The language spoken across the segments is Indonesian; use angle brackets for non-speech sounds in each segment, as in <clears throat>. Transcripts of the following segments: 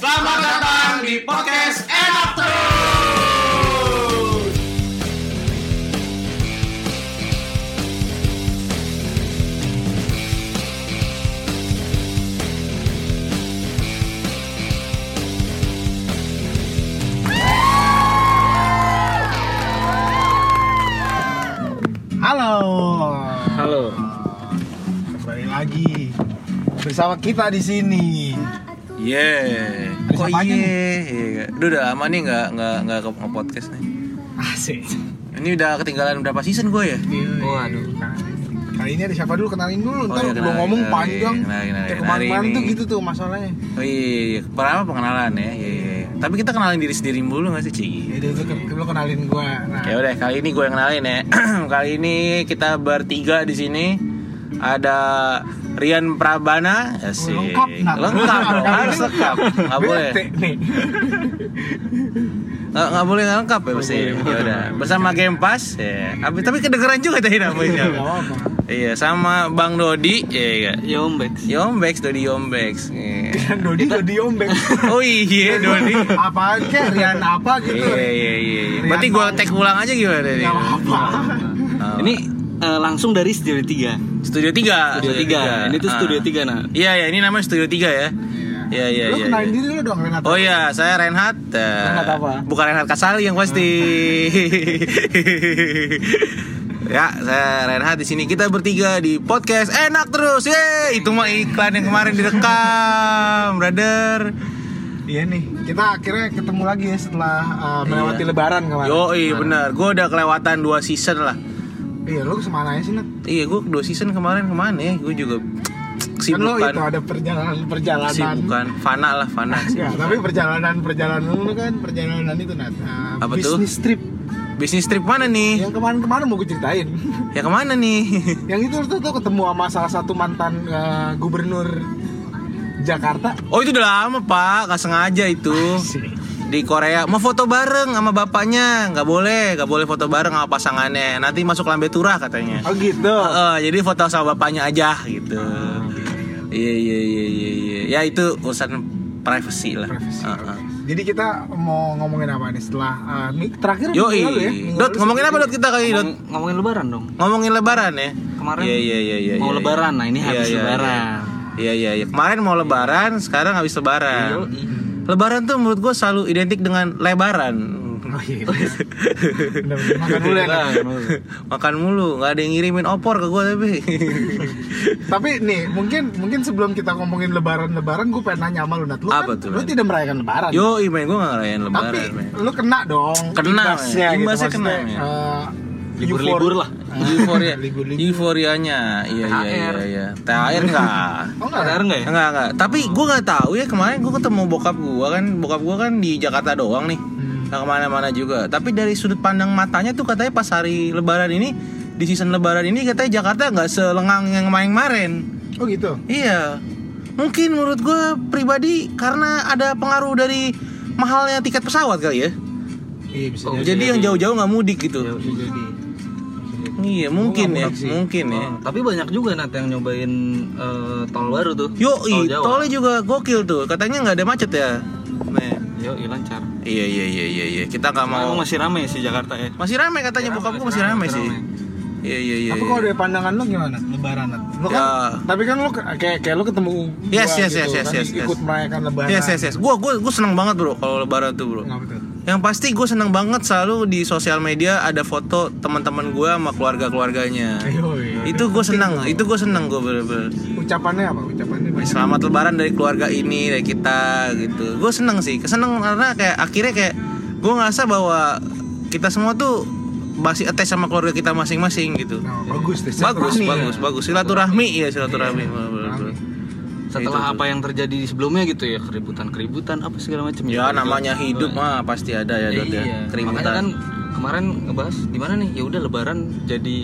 Selamat datang di podcast Enak Terus. Halo. Halo. Kembali lagi bersama kita di sini. Yeah. Ada Kok siapa aja iya? Iya. Udah udah lama nih nggak nggak nggak ke podcast nih. Asik. Ini udah ketinggalan berapa season gue ya? Waduh. Kali ini ada siapa dulu kenalin dulu ntar iya, belum kenalin, ngomong kenalin, panjang. kenalin, kenalin. Kayak kemarin-kemarin Hari tuh gitu tuh masalahnya. Oh iya, iya, iya. Pertama pengenalan ya. Iya, iya. Tapi kita kenalin diri sendiri dulu nggak sih, Ci? Jadi itu ke- lu kenalin gua. Nah, Ya udah, kali ini gue yang kenalin ya. <clears throat> kali ini kita bertiga di sini. Ada Rian Prabana, Asik. Lengkap, Nat. lengkap, dong, harus lengkap. Nggak boleh, bete nih. nggak boleh nggak lengkap ya pasti. Ya udah, bersama Game Pass. Ya. Tapi tapi kedengeran juga tadi namanya. Gak. Iya, sama Bang Dodi, ya iya. Yombex. Yombex, Dodi Yombex. Iya. Kan Dodi Dodi ombek. Oh iya, Dodi. Apaan kek Rian apa gitu. Iya, iya, iya. iya. Berarti gue tag ulang aja gimana nih? Gak apa-apa. Oh. Ini eh, langsung dari Studio 3. Studio 3. Studio 3. Ini tuh Studio 3 nah. Iya, iya, ini namanya Studio 3 ya. Iya, iya, Lu iya. kenalin iya. diri lu dong Renat. Oh iya, saya Renhat. Eh, Renhat apa? Bukan Renhat Kasali yang pasti. <laughs> ya, saya Renhat di sini. Kita bertiga di podcast enak terus. Ye, itu mah iklan yang kemarin direkam, brother. Iya nih, kita akhirnya ketemu lagi ya setelah uh, melewati Iya. lebaran kemarin. Yo, iya benar. Gue udah kelewatan dua season lah. Iya, lu ke mana aja sih, Nat? Iya, gue dua season kemarin ke mana ya? Gue juga Kan lo kesibukan. itu ada perjalanan-perjalanan. Kesibukan, fana lah, fana sih. Ya, tapi perjalanan-perjalanan lu kan perjalanan itu Nat. Uh, Apa tuh? bisnis trip. Bisnis trip mana nih? Yang kemarin-kemarin mau gue ceritain. Ya ke mana nih? <laughs> yang itu tuh, tuh ketemu sama salah satu mantan uh, gubernur Jakarta. Oh itu udah lama pak, nggak sengaja itu di Korea mau foto bareng sama bapaknya. Nggak boleh nggak boleh foto bareng sama pasangannya. Nanti masuk lambe turah katanya. Oh gitu. Heeh, jadi foto sama bapaknya aja gitu. Iya iya iya iya iya. Ya itu urusan privacy lah. Privacy. Jadi kita mau ngomongin apa nih setelah uh, terakhir Yo minggu lalu ya? Minggu Dot lalu ngomongin apa Dot kita kali Dot? Ngomong- ngomongin lebaran dong. ngomongin lebaran ya? Kemarin iya iya iya iya mau iya, lebaran. Nah, ini Iya, habis iya, lebaran. iya iya iya. Kemarin mau lebaran sekarang habis lebaran lebaran tuh menurut gue selalu identik dengan lebaran Oh iya. <laughs> Bener-bener. Makan dulu ya. Makan mulu nggak ada yang ngirimin opor ke gue tapi <laughs> Tapi nih, mungkin mungkin sebelum kita ngomongin lebaran-lebaran gue pengen nanya sama lu Nat. Lu Apa kan, tuh, lu Nat? tidak merayakan lebaran. yo main gue nggak ngerayain lebaran Tapi men. lu kena dong Kena, imbasnya gitu. Imbasnya kena, Maksudnya, men. Libur-libur lah. euforia Libur-libur. euforianya iya iya iya THR. iya THR enggak Oh enggak Lebaran enggak ya? enggak enggak tapi gue nggak tahu ya kemarin gue ketemu bokap gue kan bokap gue kan di Jakarta doang nih Hmm. nggak ke mana-mana juga tapi dari sudut pandang matanya tuh katanya pas hari lebaran ini di season lebaran ini katanya Jakarta nggak selengang yang kemarin-kemarin Oh gitu. Iya, mungkin menurut gue pribadi karena ada pengaruh dari mahalnya tiket pesawat kali ya. Iya bisa Oh, jadi. Jadi yang jauh-jauh nggak mudik gitu. Bisa jadi. Iya, mungkin ya, sih. mungkin ya. Oh, tapi banyak juga Nat yang nyobain eh, tol baru tuh. Yo, Tol Jawa. tolnya juga gokil tuh. Katanya nggak ada macet ya. Nih. Yo, lancar. Iya iya iya iya iya. Kita nggak Emang mau. masih rame sih Jakarta ya. Masih ramai katanya bokap gue masih ramai sih. Iya iya iya. Tapi iya. kalau dari pandangan lu gimana? Lebaran? Lu kan Ya. tapi kan lu ke- kayak kayak lu ketemu Yes, gua yes, gitu, yes, yes, kan, yes, yes. ikut merayakan lebaran. Yes yes yes. Gue gue gue seneng banget bro kalau lebaran tuh bro. Kenapa tuh? Yang pasti gue seneng banget selalu di sosial media ada foto teman-teman gue sama keluarga-keluarganya. Ayo, iya. itu gue seneng, itu gue seneng gue bener-bener. Ucapannya apa? Ucapannya apa? Selamat Lebaran dari keluarga ini dari kita gitu. Gue seneng sih, keseneng karena kayak akhirnya kayak gue ngerasa bahwa kita semua tuh masih attach sama keluarga kita masing-masing gitu. Nah, bagus deh. Bagus, bagus, ya. bagus. Silaturahmi ya silaturahmi. Iya, silaturahmi. Setelah Itu apa yang terjadi sebelumnya gitu ya, keributan-keributan apa segala macam. Ya Gitu. namanya hidup mah pasti ada ya ya. Iya. Makanya kan Keributan. kemarin ngebahas di mana nih? Ya udah Lebaran jadi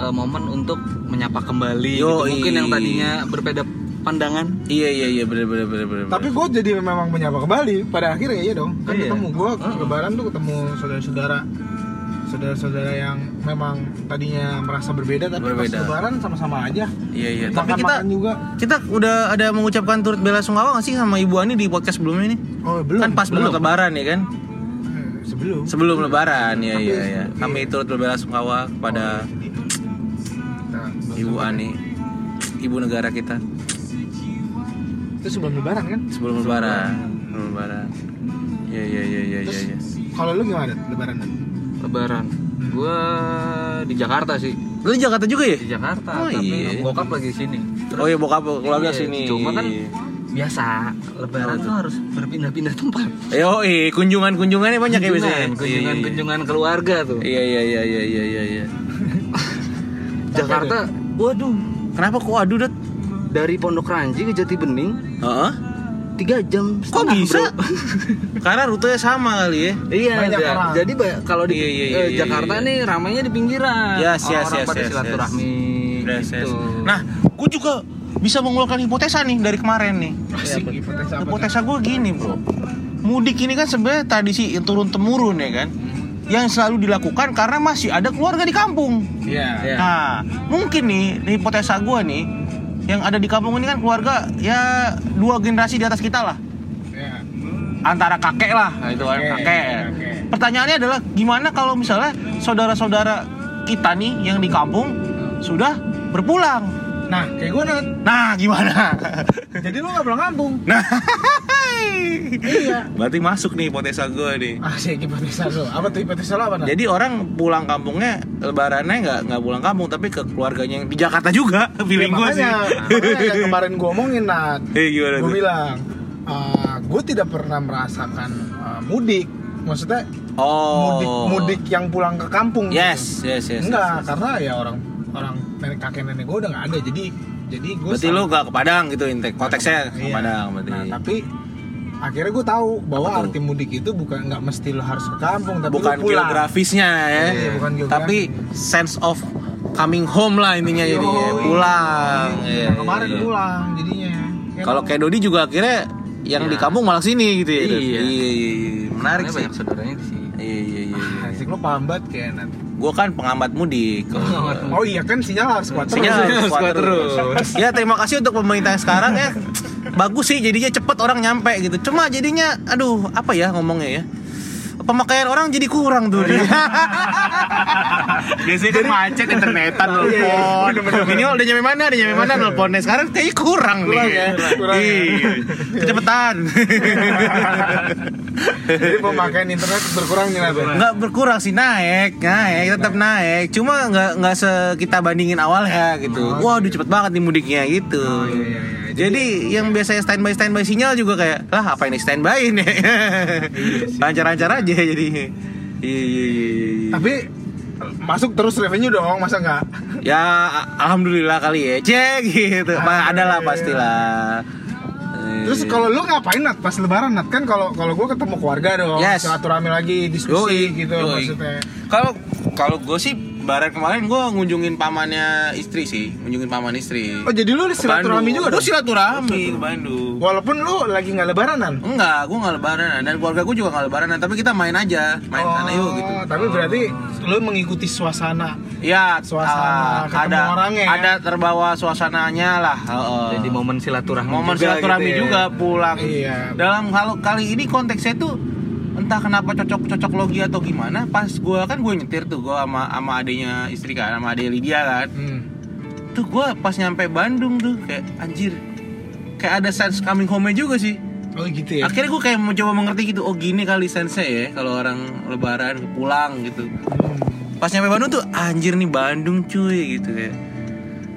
eh, momen untuk menyapa kembali. Yoi. gitu. Mungkin yang tadinya berbeda pandangan. Iya iya iya bener bener bener bener. Tapi gue jadi memang menyapa kembali pada akhirnya iya dong. Kan Iya. ketemu gue Heeh. lebaran tuh ketemu saudara-saudara saudara-saudara yang memang tadinya merasa berbeda tapi Berbeda. pas lebaran sama-sama aja Iya iya. Tapi kita makan juga kita udah ada mengucapkan turut bela sungkawa nggak sih sama Ibu Ani di podcast sebelumnya ini? oh belum kan pas banget lebaran ya kan? Hmm, sebelum Sebelum lebaran ya iya iya. Kami turut berbela sungkawa kepada Nah, Ibu Ani, ibu negara kita itu sebelum lebaran kan sebelum lebaran. Sebelum lebaran. Iya iya iya iya iya. iya. kalau lu gimana lebaran Lebaran. Gua di Jakarta sih. Lu di Jakarta juga ya? Di Jakarta, Oh, tapi iya. bokap lagi sini. Oh iya bokap keluarga Iya, sini. Cuma kan biasa lebaran tuh harus berpindah-pindah tempat. Yo, eh kunjungan-kunjungannya banyak ya biasanya. Kunjungan, kunjungan, kunjungan keluarga tuh. Iya iya iya iya iya iya iya. <laughs> Jakarta, waduh, Kenapa kok aduh dat? dari Pondok Ranji ke Jati Bening Heeh. Tiga jam Kok setengah, bisa? bro. <laughs> Karena rutenya sama kali ya. Iya, Banyak orang. jadi kalau di Iya, iya, eh, iya, iya, Jakarta iya. nih ramainya di pinggiran. Yes, yes, Orang-orang yes, pada yes, silaturahmi Yes, yes. gitu. Nah, gue juga bisa mengeluarkan hipotesa nih dari kemarin nih. Asik, Iya, hipotesa? Hipotesa gue gini bro. Mudik ini kan sebenarnya tradisi yang turun temurun ya kan. Yang selalu dilakukan karena masih ada keluarga di kampung. Iya. Iya. Nah, mungkin nih hipotesa gue nih yang ada di kampung ini kan keluarga ya dua generasi di atas kita lah. Iya. Antara kakek lah, nah, itu kakek. oke. Pertanyaannya adalah gimana kalau misalnya saudara-saudara kita nih yang di kampung sudah berpulang. Nah, kayak gue Nat. Nah, gimana? Jadi lu gak pulang kampung. Nah, <laughs> iya. berarti masuk nih hipotesa gue nih. Asik hipotesa lu. Apa tuh hipotesa lu apa Nat? Jadi orang pulang kampungnya lebarannya nggak nggak pulang kampung tapi ke keluarganya yang di Jakarta juga. <laughs> Feeling gue sih. Ya, makanya, yang kemarin gue omongin Nat. Eh <laughs> gimana Gue bilang, gue tidak pernah merasakan uh, mudik. Maksudnya Oh. mudik mudik yang pulang ke kampung. Yes, yes, yes. Enggak, yes, yes. karena ya orang orang nenek kakek nenek gue udah nggak ada. Jadi jadi gue Berarti lu gak ke Padang gitu intek konteksnya ke Iya. Padang berarti. Nah, tapi akhirnya gue tahu bahwa Apa arti mudik itu bukan nggak mesti lo harus ke kampung, tapi bukan lo pulang. geografisnya ya. Iya, bukan geografi. Tapi sense of coming home lah intinya jadi ya. Yoi. pulang. Nah, Iya, kemarin iya. pulang jadinya. Ya, Kalau kayak Dodi juga akhirnya yang di Iya. kampung malah sini gitu ya. Iya. iya, iya, iya. Menarik Karena sih. banyak saudaranya di sini. Iya, iya, iya. iya. Asik lo paham banget kayak nanti. Gue kan pengamat mudik. Oh iya kan sinyal harus kuat terus. Sinyal harus Harus kuat terus. ya terima kasih untuk pemerintah yang sekarang ya. Bagus sih jadinya cepet orang nyampe gitu. Cuma jadinya aduh apa ya ngomongnya ya. Pemakaian orang jadi kurang tuh. Biasanya kan macet internetan nelfon. Minimal udah nyampe mana, udah nyampe mana nelfonnya. Sekarang kayaknya kurang, Kurang nih. ya, kurang ya. Iya. Kecepatan. <laughs> Jadi pemakaian internet berkurang nih Nat. nggak berkurang sih naik naik tetap naik cuma nggak nggak se kita bandingin awal ya gitu waduh cepet banget nih mudiknya gitu Oh, iya, iya, iya. jadi yang biasanya standby standby sinyal juga kayak lah apa ini standby ini lancar-lancar aja jadi iya iya iya iya. Tapi masuk terus revenue dong, masa enggak? ya alhamdulillah kali ya cek gitu Ah, ada lah iya. Pastilah Terus kalau lu ngapain Nat pas lebaran Nat? Kan kalau kalau gue ketemu keluarga dong, Yes. silaturahmi lagi, diskusi Yoi, gitu yoi. maksudnya. Kalau kalau gue sih lebaran kemarin gue ngunjungin pamannya istri sih, ngunjungin paman istri. Oh jadi lu silaturahmi juga dong? silaturahmi ke Bandung. Walaupun lu lagi nggak lebaranan. Enggak, gue nggak lebaran dan keluarga gue juga nggak lebaran tapi kita main aja, main sana yuk gitu. Oh, Tapi berarti lu mengikuti suasana. Iya, Suasana ketemu ada orangnya ya. ada terbawa suasananya lah. heeh. Jadi momen silaturahmi momen juga silaturahmi gitu ya. juga pulang. Iya. Dalam hal kali ini konteksnya tuh entah kenapa cocok cocok logi atau gimana. Pas gue kan gue nyetir tuh gue sama sama adenya istri kan, sama adek Lydia kan. Hmm. Tuh gue pas nyampe Bandung tuh kayak anjir. Kayak ada sense coming home juga sih. Oh gitu ya. Akhirnya gue kayak mencoba mengerti gitu. Oh gini kali sense ya kalau orang lebaran pulang gitu. Hmm. Pas nyampe Bandung tuh anjir nih Bandung cuy gitu kayak.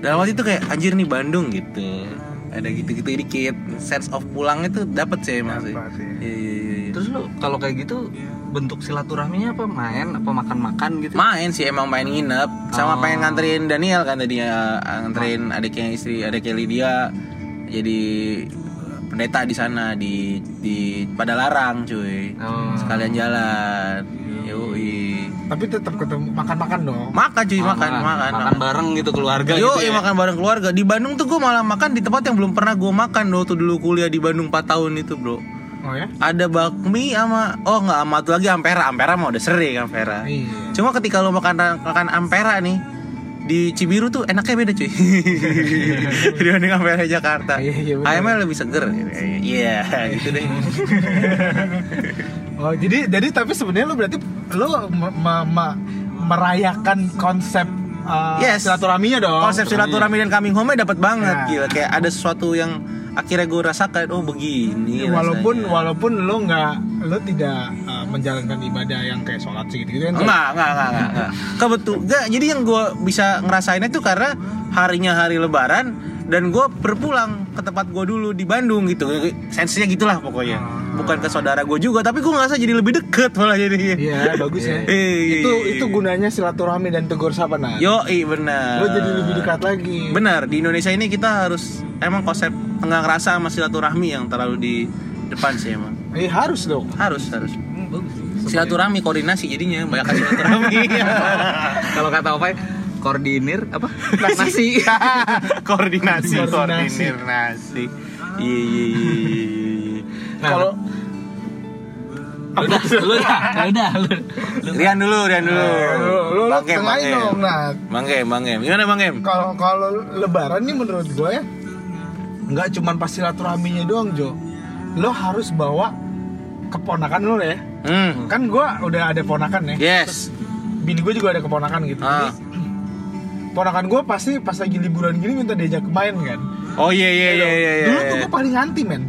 Dalam hati tuh kayak anjir nih Bandung gitu. Ada gitu-gitu dikit. Sense of pulang itu sih sih. Dapat, iya iya. iya. Terus lu kalau kayak gitu bentuk silaturahminya apa? Main apa makan-makan gitu? main sih emang main nginep sama Oh. pengen nganterin Daniel kan tadinya nganterin adiknya istri adiknya Lydia jadi pendeta di sana di di Padalarang cuy Oh. sekalian jalan yoi Tapi tetap ketemu makan-makan dong. makan cuy Oh, makan makan makan bareng gitu keluarga Yo, gitu ya. makan bareng keluarga. Di Bandung tuh gue malah makan di tempat yang belum pernah gue makan loh tuh dulu kuliah di Bandung 4 tahun itu, Bro. Oh ya? ada bakmi sama oh nggak sama satu lagi ampera ampera mah udah sering ampera Iya. cuma ketika lo makan makan ampera nih di Cibiru tuh enaknya beda cuy <laughs> dibanding ampera Jakarta Iya, iya, ayamnya lebih seger iya gitu deh <laughs> Oh jadi jadi tapi sebenarnya lu berarti me- merayakan konsep uh, Yes. silaturahminya dong. konsep silaturahmi dan coming home dapat banget Ya. gila kayak ada sesuatu yang akhirnya gue rasakan oh begini walaupun rasanya. walaupun lu nggak lu tidak uh, menjalankan ibadah yang kayak sholat sih gitu kan. Enggak, enggak, enggak, enggak, enggak. Kebetul. Jadi yang gue bisa ngerasainnya tuh karena harinya hari Lebaran dan gue berpulang ke tempat gue dulu di Bandung gitu. Sensinya gitulah pokoknya. Bukan ke saudara gue juga, tapi gue ngerasa jadi lebih deket malah jadi. Iya bagus ya. Iya, itu iya, itu iya. gunanya silaturahmi dan tegur sapa nah. Yo, benar. Lu jadi lebih dekat lagi. Benar, di Indonesia ini kita harus emang konsep enggak ngerasa sama silaturahmi yang terlalu di depan sih emang. Eh harus dong. Harus, harus. Silaturahmi koordinasi jadinya banyak silaturahmi. <laughs> Kalau kata Opai koordinir apa? Nasi. <laughs> koordinasi, koordinir nasi. Iya iya iya, iya. Nah, Kalau lu dah, lu dah, lu dah, lu. Rian dulu, Rian dulu. lu lu, lu tengahin dong nah. Bang Gem, Bang Gem. Gimana Bang Gem? Kalau kalau lebaran nih menurut gue ya nggak cuman pas silaturahminya doang Jo. Lo harus bawa keponakan lo ya. Hmm. Kan gue udah ada ponakan ya. Yes. Bini gue juga ada keponakan gitu. Ah. Jadi ponakan gue pasti pas lagi liburan gini minta diajak main kan. Oh iya iya iya iya. iya. Dulu tuh gue paling anti men.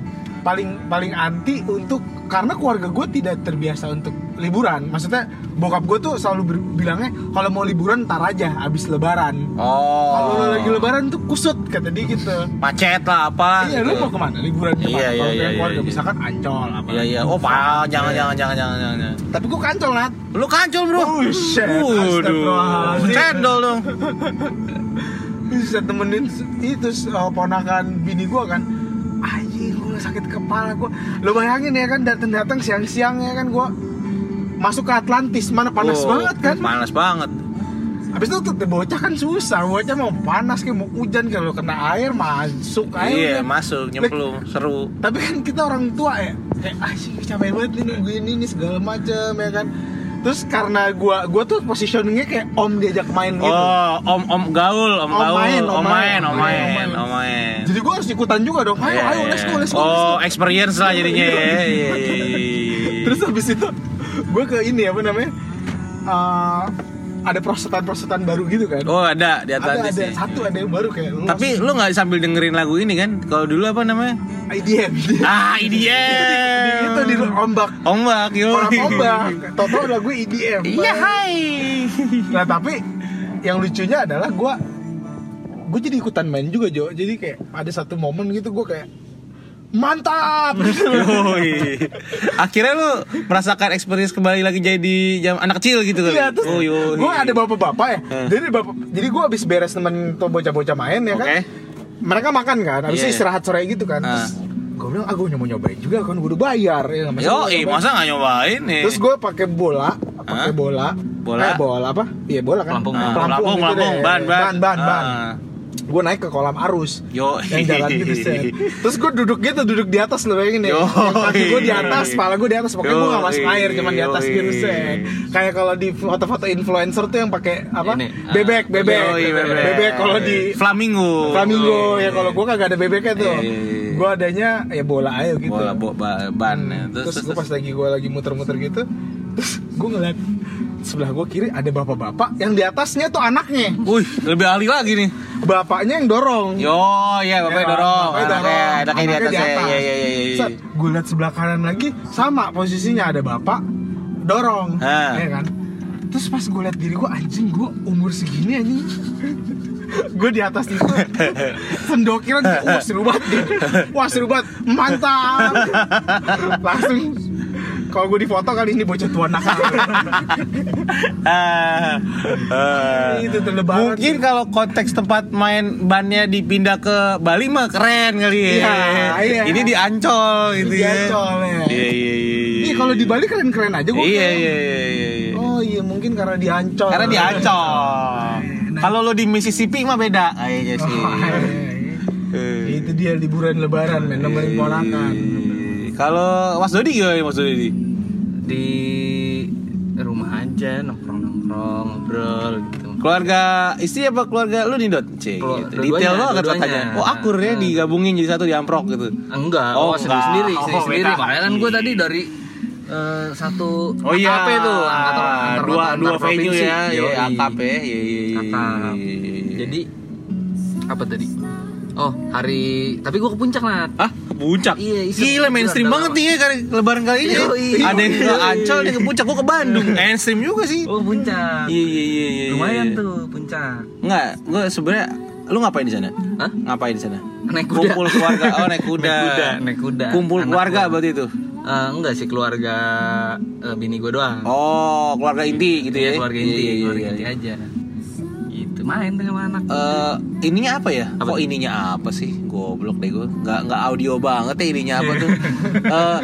Paling paling anti untuk karena keluarga gue tidak terbiasa untuk liburan. Maksudnya bokap gue tuh selalu bilangnya kalau mau liburan ntar aja abis lebaran. Oh. Kalau lo lagi lebaran tuh kusut kata dia gitu. macet lah apa. Iya, lu mau ke mana? Liburan ke mana? Iya, iya, iya, keluarga, iya. misalkan Ancol apa? Iya iya. Oh, pak, jangan jangan jangan jangan jangan. jangan. Tapi gua kancol nat. Lu kancol, Bro. Buset, Waduh. astagfirullahaladzim. Cendol dong. <laughs> Bisa temenin itu uh, ponakan bini gua kan. Anjing, gua sakit kepala gua. Lo bayangin ya kan datang-datang siang-siang ya kan gua masuk ke Atlantis mana panas Oh, banget kan. Panas banget. Habis itu tuh bocah kan susah, bocah mau panas kayak mau hujan kalau kena air masuk air. Iya, udah. masuk nyemplung, seru. tapi kan kita orang tua ya kayak ah sih capek banget nih nungguin ini segala macem ya kan terus karena gua gua tuh positioningnya kayak om diajak main gitu Oh, om om gaul, om, Om gaul, main, om om main, main, om om main, main. om main. jadi gua harus ikutan juga dong ayo Iya, ayo iya, let's go let's go, let's Oh, go. experience lah jadinya ya. <laughs> Iya, iya, iya, iya. Terus habis itu gua ke ini apa namanya Eh, ada prosetan-prosetan baru gitu kan Oh, ada di ada Atlantis ada nih. satu ada yang baru kayak lu Tapi lu nggak sambil dengerin lagu ini kan? Kalau dulu apa namanya? IDM Ah, IDM. itu di ombak Ombak, yo. orang ombak Toto lagu IDM Iya, hai. Nah tapi yang lucunya adalah gue gue jadi ikutan main juga Jo. Jadi kayak ada satu momen gitu gue kayak mantap. <laughs> Yoi. Akhirnya lu merasakan experience kembali lagi jadi jam anak kecil gitu kali. Iya terus Oh, gue ada bapak-bapak ya. Hmm. Jadi bapak, jadi gue abis beres temen tuh bocah-bocah main ya kan. Oke. Mereka makan kan, habis Iya. itu istirahat sore gitu kan. Ah. Terus gue bilang, ah gue mau nyobain juga kan, gue udah bayar ya. masa Yo, nyobain? masa nggak nyobain nih? Terus gue pakai bola, pakai bola, Bola? eh, bola apa? Iya bola kan. Pelampung. Ah, Pelampung, pelampung, gitu pelampung, deh. ban, ban. ban, ban, ban. Ah. Gue naik ke kolam arus. Yo. yang jalan gitu set. Terus gue duduk gitu, duduk di atas lo bayangin ya. Kaki gue di atas, kepala gue di atas. Pokoknya gue gak masuk air, cuman di atas gitu set. Kayak kalau di foto-foto influencer tuh yang pakai apa? Ini, ah. bebek, bebek, Yoi, bebek. kalau di Flamingo. flamingo Yoi. ya kalau gue kagak ada bebeknya tuh. Iya. Gue adanya ya bola aja gitu. bola bo, ba- ban ya. Hmm, Terus, terus, gue pas lagi gue lagi muter-muter gitu, terus gue ngeliat sebelah gue kiri ada bapak-bapak yang di atasnya tuh anaknya. Wih, lebih ahli lagi nih. Bapaknya yang dorong. Yo, ya bapaknya Ya, dorong. bapaknya dorong. Anaknya, anaknya di Anaknya atas ya. Iya, iya, iya, iya. Gue liat sebelah kanan lagi sama posisinya ada bapak dorong, Ah. ya kan. Terus pas gue liat diri gue anjing gue umur segini anjing. <laughs> gue di atas itu sendokiran wah seru banget wah seru banget mantap <laughs> langsung kalau gue di foto kali ini bocah tua nakal Ah, <laughs> ah. itu tuh lebaran Mungkin kalau konteks tempat main bannya dipindah ke Bali mah keren kali ya. Iya, iya. Ini di Ancol gitu Di ya. Ancol, ya. Iya, iya, iya. Iya kalau di Bali keren-keren aja gue Iya, iya, iya, iya. iya. Oh iya mungkin karena di Ancol. Karena di Ancol. Nah. Kalau lo di Mississippi mah beda sih. Oh, iya, iya. Eh. Itu dia liburan lebaran men nemenin ponakan. Kalau Mas Dodi gimana Mas Dodi? Di rumah aja nongkrong-nongkrong ngobrol gitu. Keluarga istri apa keluarga lu nih Dot? C, Kelu- gitu. Detail banget katanya. Oh akur ya digabungin jadi satu diamprok gitu. Enggak, Oh, oh, sendiri sendiri, sendiri sendiri. kan gue tadi dari eh, satu Oh iya, AKP tuh, angkatan antar dua kota, dua antar venue provinsi. ya, ya. AKP ya, ya. Jadi apa tadi? Oh hari, tapi gue ke puncak lah. Ah, ke puncak. Iya. Gila mainstream banget nih ya kali lebaran kali ini. Ada yang ke Ancol, ada yang ke puncak, gua ke Bandung. <laughs> Mainstream juga sih. Oh puncak. Iya iya iya iya. Lumayan iya. tuh puncak. Enggak, gua sebenarnya lu ngapain di sana? Hah? Ngapain di sana? Naik kuda. Kumpul keluarga. Oh, naik <laughs> kuda. Naik kuda, naik kuda. Kumpul Anak keluarga gua. berarti itu. Eh, enggak sih keluarga eh, bini gue doang. Oh, keluarga inti gitu Iya, ya. keluarga Iya, inti, iya, iya, keluarga iya. inti aja. Main sama anak. Eh, ininya apa ya? Apa Kok ininya apa sih? Goblok deh gue. Nggak nggak audio banget ya ininya apa tuh? Eh,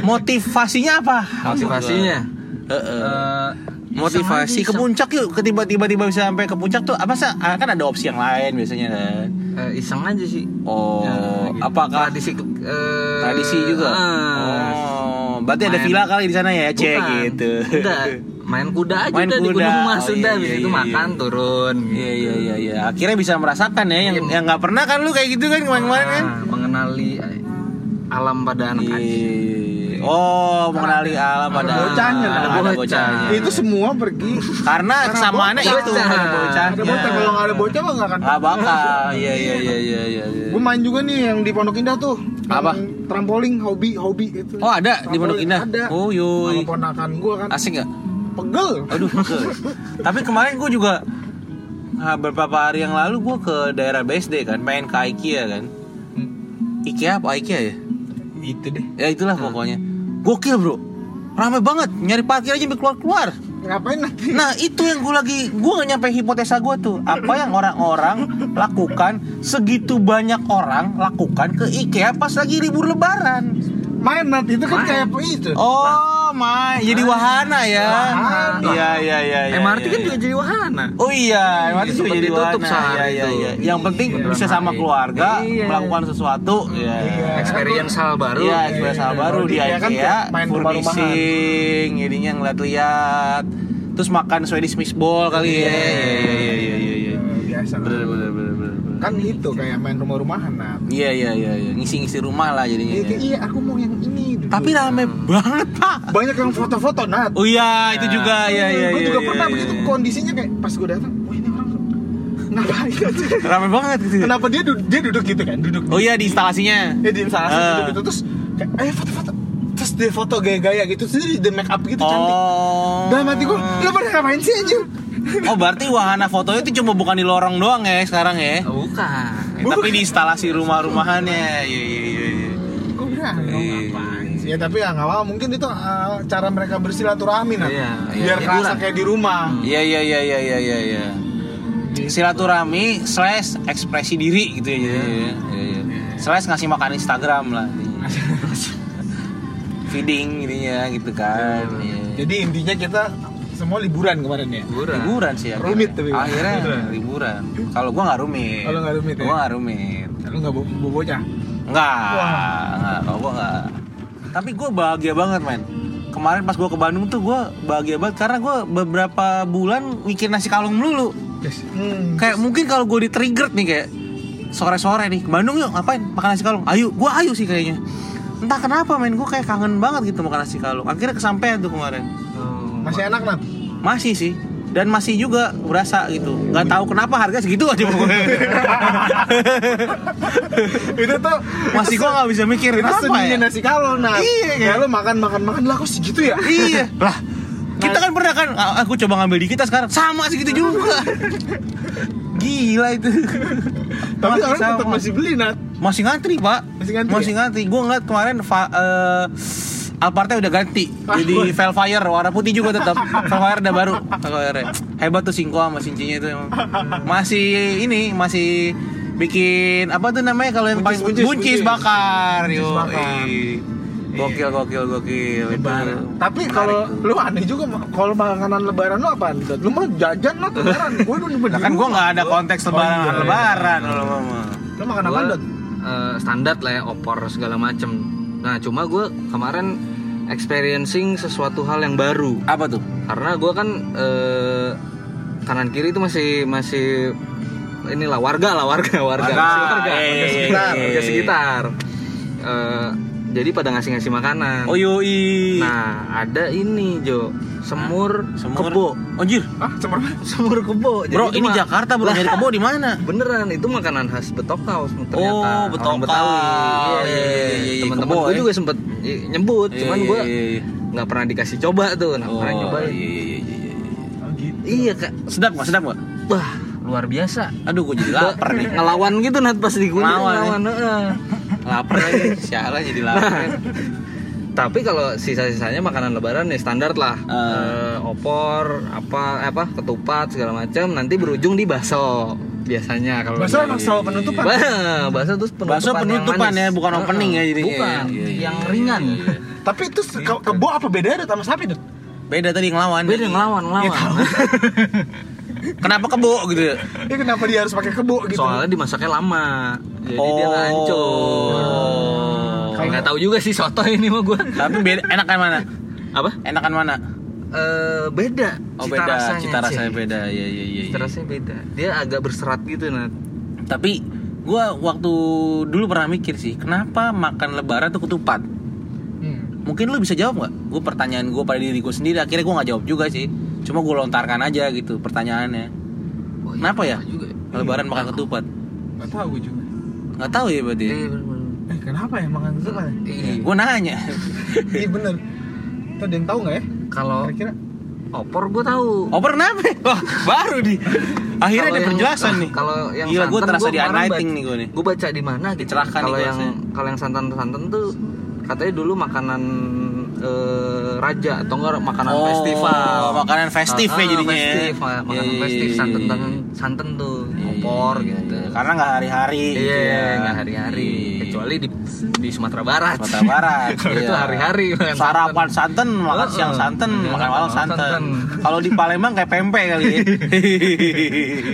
motivasinya apa? Motivasinya. Eh. Eh, motivasi ke puncak yuk ketiba tiba tiba bisa sampai ke puncak tuh apa sih Ah, kan ada opsi yang lain biasanya kan. Eh, iseng aja sih. oh Ya, gitu. apakah tradisi eh, tradisi juga ah. oh berarti ada Main- villa kali di sana ya cek gitu Enggak, <laughs> main kuda aja Main udah di kuda. Gunung Mas Oh, udah iya, iya, itu iya, makan iya. turun gitu. Iya iya iya iya. Akhirnya bisa merasakan ya yang Iya. yang nggak pernah kan lu kayak gitu kan kemarin-kemarin kan? Ah, mengenali eh, alam pada anak Iya, iya. Oh, mengenali alam Ada pada bocahnya lah. ada Ada bocahnya. Itu semua pergi. Karena kesamaannya bocah. itu ada bocahnya. Ada bocah kalau nggak ada bocah mah nggak akan. Nggak bakal. Iya iya iya iya iya. iya. Gue main juga nih yang di Pondok Indah tuh. Apa? Trampolin, hobi, hobi itu. Oh ada di Pondok Indah. Ada. Oh yoi. Sama ponakan gue kan. Asik nggak? Pegel. Aduh. pegel. Tapi kemarin gue juga ah, beberapa hari yang lalu gue ke daerah BSD kan, main ke IKEA kan. IKEA apa IKEA ya? Itu deh. Ya itulah pokoknya. Gokil bro. Ramai banget. Nyari parkir aja sampai keluar-keluar. Ngapain nanti? Nah itu yang gue lagi gue gak nyampe hipotesa gue tuh apa yang orang-orang lakukan segitu banyak orang lakukan ke IKEA pas lagi libur Lebaran. Main nanti itu kan Main. kayak itu. Oh my, jadi wahana ya? Wahana. Iya iya iya. iya, MRT iya, kan iya. juga jadi wahana. Oh iya, MRT Itu juga jadi wahana. Iya iya iya. Yang penting bisa sama keluarga Iya. melakukan sesuatu. Iya. Experience hal baru. Iya, experience hal Iya, baru di IKEA kan main rumah-rumahan. furnishing, jadinya ngeliat-liat, terus makan Swedish meatball kali ya. Iya iya iya iya iya. iya. Biasa. Bener bener. bener. Kan itu kayak main rumah-rumahan nah. Iya iya iya iya. ngisi-ngisi rumah lah jadinya. Iya, kayak, iya aku mau yang ini. Tapi rame banget pak. banyak yang foto-foto nah. Oh iya itu juga iya iya. gue iya, juga iya, pernah iya. begitu kondisinya kayak pas gue datang, wah ini orang ngapain? <laughs> Rame banget gitu. Kenapa dia duduk, dia duduk gitu kan? Duduk. Oh iya di instalasinya. Ya di instalasi Ah. duduk gitu terus kayak ayo foto-foto. Terus dia foto gaya-gaya gitu, terus dia di make up gitu cantik. Oh. Dalam hati gue, lo pada ngapain sih anjir? Oh berarti wahana fotonya itu cuma bukan di lorong doang ya sekarang ya? Bukan. Eh, Tapi di instalasi rumah-rumahannya. Iya iya iya. iya. Gue bilang, lo Iya. ngapain sih? Ya tapi ya nggak apa mungkin itu uh, cara mereka bersilaturahmi nah. Iya. Biar Iya, kerasa kayak di rumah. Iya iya iya iya iya iya. iya. Silaturahmi slash ekspresi diri gitu ya. Iya, iya, iya. Slash ngasih makan Instagram lah. <laughs> Feeding gitunya gitu kan. Iya. Jadi intinya kita semua liburan kemarin ya. Liburan. liburan sih akhirnya. Rumit tapi. akhirnya Liburan. liburan kalau gua nggak rumit Kalau nggak rumit ya? gua nggak rumit Lu nggak bo- bo- bocah? nggak nggak kalau gua nggak tapi gua bahagia banget men kemarin pas gua ke Bandung tuh gua bahagia banget karena gua beberapa bulan mikir nasi kalung melulu Hmm. kayak mungkin kalau gue di trigger nih kayak sore-sore nih ke Bandung yuk ngapain makan nasi kalung ayo gua ayo sih kayaknya entah kenapa men gue kayak kangen banget gitu makan nasi kalung akhirnya kesampaian tuh kemarin Masih enak nat? masih sih dan masih juga berasa gitu nggak tahu kenapa harga segitu aja pokoknya <laughs> itu tuh masih gua nggak bisa mikir itu kenapa ya nasi kalon nah. Iya, kan? lu makan makan makan lah kok segitu ya? iya <laughs> lah kita kan pernah kan aku coba ngambil di kita sekarang sama segitu juga <laughs> gila itu Tapi Masih orang tetap masih beli nat. masih ngantri pak Masih ngantri masih ya? ngantri gue ngeliat kemarin fa- eh, Alphardnya udah ganti Ah, jadi wah. Velfire warna putih juga tetap Velfire udah baru Velfire hebat tuh Singko sama cincinya itu emang masih ini masih bikin apa tuh namanya kalau yang Buncis, paling buncis, buncis. bakar Buncis yo bakar. gokil gokil gokil Lebaran. Tapi kalau lu aneh juga kalau makanan lebaran lu apaan? Dot? Lu mah jajan lah lebaran. Gue nyimpen Nah, kan gue nggak ada konteks lebaran Oh, iya, iya. lebaran kalau mama Lu makan apa Dot? eh, standar lah ya opor segala macem Nah, cuma gue kemarin experiencing sesuatu hal yang baru. Apa tuh? Karena gue kan eh, kanan kiri itu masih masih inilah warga lah warga warga Warga, Masih warga, iya, warga iya, sekitar, iya, warga iya. sekitar. Eh, jadi pada ngasih-ngasih makanan. Oh yoi. Nah, ada ini Jo, semur, Semur. kebo. Anjir. ah semur Semur kebo. Jadi Bro, ini Jakarta bro, nyari kebo di mana? <laughs> Beneran itu makanan khas Betokau ternyata. Oh, Orang Betokau. Betawi. Iya, Iya, iya, iya, Teman-teman gue ya. juga sempet nyebut, cuman Iya, gue nggak pernah dikasih coba tuh. Nah, Oh, pernah nyobain. Iya, iya, iya, iya, iya. oh, gitu Iya, Kak. Sedap nggak? Sedap nggak? Wah, luar biasa. Aduh, gue jadi lapar <laughs> nih. Ngelawan gitu Nat pas di kunyit Ngelawan, ya. ngelawan. Lapar lagi. Sialan jadi lapar. <laughs> Tapi kalau sisa-sisanya makanan lebaran ya standar lah. Eh. Eh, opor, apa apa ketupat segala macam nanti berujung di bakso biasanya kalau Bakso di- emang selalu penutupan? Bah, bakso terus penutupan Bakso yang penutupan manis. ya, bukan Heeh. opening ya jadinya. Bukan, Iya, iya, yang iya, ringan. tapi itu ke- kebo apa bedanya sama sapi tuh Beda tadi ngelawan. Beda ngelawan, ngelawan. <laughs> Kenapa kebo gitu? ya? ya kenapa dia harus pakai kebo gitu Soalnya dimasaknya lama. Jadi dia nggak hancur. Oh. Nggak tahu juga sih soto ini mah gue. Tapi beda enakan mana? Apa? Enakan mana? Eh beda. Oh cita beda, rasanya, cita rasanya Cek. beda. Iya iya iya. Cita rasanya beda. Dia agak berserat gitu Nat. Tapi gua waktu dulu pernah mikir sih, kenapa makan lebaran tuh ketupat? Hmm. Mungkin lu bisa jawab nggak? Gue pertanyaan gue pada diri gue sendiri. Akhirnya gue nggak jawab juga sih. Cuma gue lontarkan aja gitu pertanyaannya. Oh, iya, Kenapa ya? juga. Lebaran makan ketupat? Gak tau gue juga Nggak tahu ya berarti. Iya, bener-bener. Eh kenapa ya makan ketupat ya? Iya. Gue nanya. <laughs> Iya bener Tuh ada yang tahu nggak ya? Kalau Kira-kira opor gue tahu. Opor kenapa? Wah, baru di. Akhirnya Kalau ada yang- penjelasan nih. Kalau yang Gila, gue santan, terasa gua di unlighting nih gue nih. Gue baca di mana gitu. Dicerahkan Kalau yang kalau yang santan-santan tuh katanya dulu makanan eh, raja atau enggak makanan Oh, festival. makanan festif ya Ah, jadinya ya. Festif, ma- makanan Iya, iya, festif iya, santan iya. santan tuh Iya, opor iya, gitu. iya. Karena nggak hari-hari. Iya, gitu ya. nggak hari-hari. Iya. Kecuali di di Sumatera Barat. Sumatera Barat. Kalau <laughs> itu iya. hari-hari Sarapan santan, makan siang oh. santan, Iya, makan malam santan. santan. <laughs> Kalau di Palembang kayak pempek kali ya.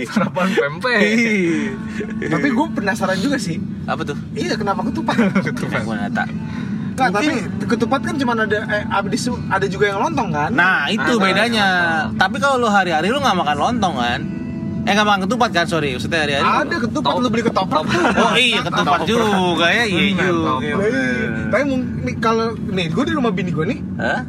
<laughs> Sarapan pempek. Tapi gue penasaran juga sih Apa tuh? Iya kenapa ketupat? Ketupat. Gue nggak Nggak, tapi ketupat kan cuma ada eh, abis itu ada juga yang lontong kan? Nah itu Ada, bedanya. Tapi kalau lu hari-hari lu nggak makan lontong kan? Eh nggak makan ketupat kan? Sorry, maksudnya hari-hari. lu- ada ketupat lu beli ketoprak tuh. Oh iya ketupat juga ya, iya juga. Tapi kalau nih gue di rumah bini gue nih Hah?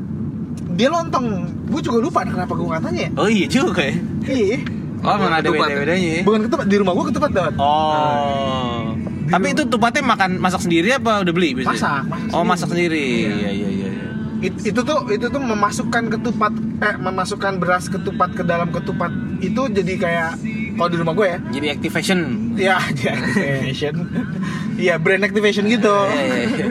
dia lontong. Gue juga lupa kenapa gue katanya ya. Oh iya juga ya. Iya. Oh emang ada Ketupat. beda-bedanya ya. Bukan ketupat di rumah gue ketupat dot. Oh. Tapi itu tupatnya makan masak sendiri apa udah beli biasanya? Masak, masak Oh, masak sendiri. Iya. Iya, iya, iya. iya. It- itu tuh itu tuh memasukkan ketupat eh memasukkan beras ketupat ke dalam ketupat itu jadi kayak kalau di rumah gue ya Jadi activation. ya <laughs> jadi activation iya brand activation gitu Iya, iya, iya.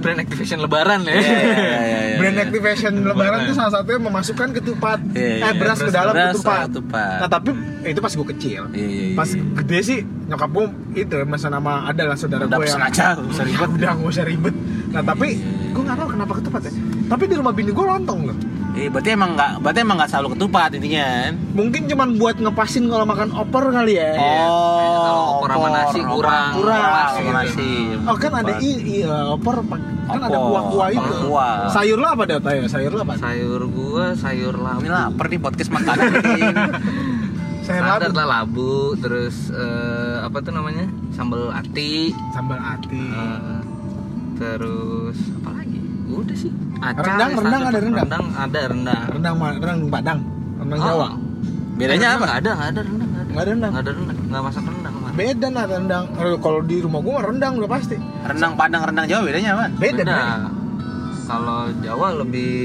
Brand activation lebaran ya. Iya, iya, iya, iya. brand activation lebaran tuh salah satunya memasukkan ketupat Iya, iya, eh beras beras- ke dalam beras ketupat. ke ketupat. nah tapi itu pas gue kecil Iya, iya, iya. pas gede sih nyokap gue itu masa nama adalah saudara gue pesen aja, nggak usah ribet. <laughs> udah gak usah ribet nah tapi gue nggak tahu kenapa ketupat ya tapi di rumah bini gue lontong loh Eh, berarti emang nggak, berarti emang nggak selalu ketupat intinya kan? mungkin cuman buat ngepasin kalau makan opor kali ya Oh, Kalau opor sama nasi opor, kurang. Kurang. pas Gitu. nasi. Oh kan ada i- iya opor pak- kan ada Opor, kuah-kuah itu. opor kuah. Sayur lo apa Data ya? Sayur lo apa? Sayur gua sayur labu. Ini lapar nih podcast makanan. <laughs> Sayur labu. lah labu, terus eh, apa tuh namanya? Sambal ati. Sambal ati. eh, terus? Udah sih. Acar, Rendang, ya, rendang ada rendang? Rendang ada rendang. Rendang ma- rendang Padang. Rendang Oh. Jawa. Bedanya apa? Nggak ada, nggak ada rendang. Nggak ada rendang. Nggak ada rendang. Nggak masak rendang. Beda nah rendang. Kalau di rumah gua mah rendang udah pasti. Rendang Padang, rendang Jawa bedanya apa? Beda. Beda. Kalau Jawa lebih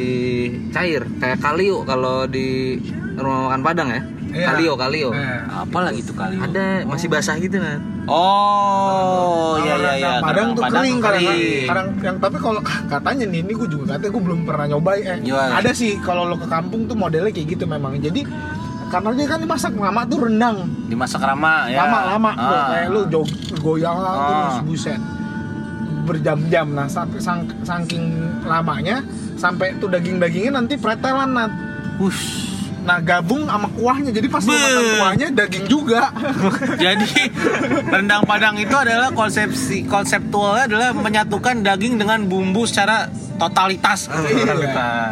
cair, kayak kalio kalau di rumah makan Padang ya. Iya. Kalio, kalio. Eh, Apa lagi tuh kali? Ada masih basah gitu nah. Oh, iya iya iya. Padang tuh kering kadang kering. kadang yang tapi kalau katanya nih ini gue juga katanya gue belum pernah nyobain eh ada sih kalau lo ke kampung tuh modelnya kayak gitu memang jadi karena dia kan dimasak lama tuh rendang Dimasak lama ya. lama-lama Ah. Wah, kayak lu jog goyang Ah. terus buset berjam-jam nah sampai sang- saking lamanya sampai tuh daging-dagingnya nanti pretelan nat Wush. Nah gabung sama kuahnya Jadi pas makan kuahnya daging juga <laughs> Jadi rendang Padang itu adalah konsepsi konseptualnya adalah menyatukan daging dengan bumbu secara totalitas. Iya.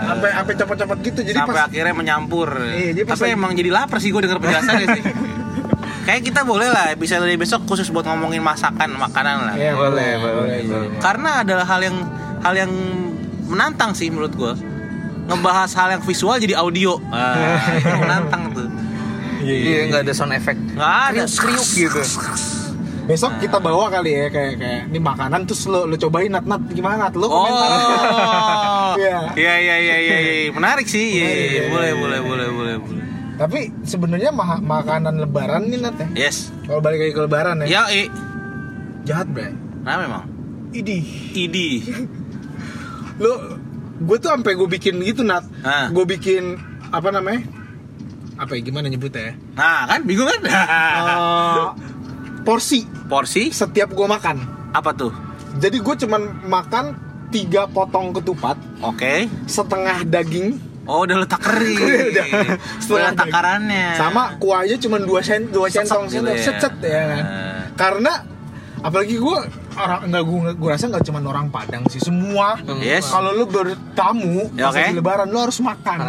Sampai sampai copot-copot gitu Jadi Sampai pas akhirnya menyampur. Iya, jadi pas Tapi lagi- emang jadi lapar sih gue denger penjelasannya sih. <laughs> Kayak kita boleh lah bisa dari besok khusus buat ngomongin masakan makanan lah. Iya, Boleh, boleh, boleh. Karena adalah hal yang hal yang menantang sih menurut gue. Ngebahas hal yang visual jadi audio. Ah, <laughs> itu menantang tuh. Iya, nggak ada sound effect. Nggak ada Kriuk gitu. Besok kita bawa kali ya kayak kayak ini makanan terus lo lo cobain nat nat gimana nat lo komentar. Oh, <laughs> Iya. iya iya iya iya iya. menarik sih, iya, iya, Iya, iya, boleh iya, boleh iya. boleh boleh boleh. Tapi sebenarnya ma- makanan lebaran nih nat ya. Yes, Kalau balik lagi ke lebaran ya. ya i, Jahat bre. nah memang. Idih. Idi, Lo <laughs> gue tuh sampai gue bikin gitu nat. Ah. Gue bikin apa namanya? Apa ya gimana nyebutnya ya? nah kan bingung kan? Eh, porsi Porsi setiap gue makan. apa tuh? Jadi gue cuman makan tiga potong ketupat, Oke. setengah daging, Oh udah letak kering. Udah. udah daging. takarannya. sama kuahnya cuma dua sen dua centong gitu sendok ya. set ya kan. Ah. Karena apalagi gue orang nggak gue gue rasa nggak cuma orang Padang sih semua. Yes. Kalau lu bertamu Ya, pas oke. lagi Lebaran lu harus makan.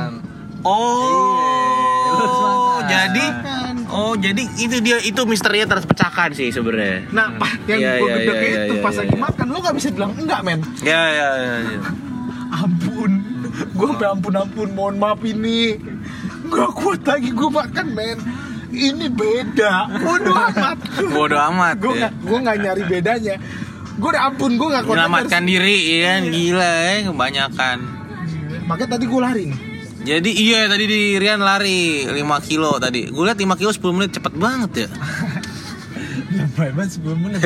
Oh, jadi Makan. Oh, jadi itu dia itu misterinya terpecahkan sih sebenarnya. Nah, pak yang Iya, gue iya, gede iya, itu iya, pas iya, lagi iya. makan lu nggak bisa bilang enggak men. Ya ya ya. ya. <laughs> Ampun, gue sampai ampun ampun mohon maaf ini nggak kuat lagi gue makan men. Ini beda, bodoh amat. Bodoh amat. gue ya. gue nggak nyari bedanya. Gue udah ampun gue nggak kuat. Menyelamatkan harus- diri ya kan gila ya kebanyakan. Makanya tadi gue lari nih. Jadi iya tadi di Rian lari 5 kilo tadi. Gue liat 5 kilo 10 menit cepet banget ya. Lebay banget 10 menit.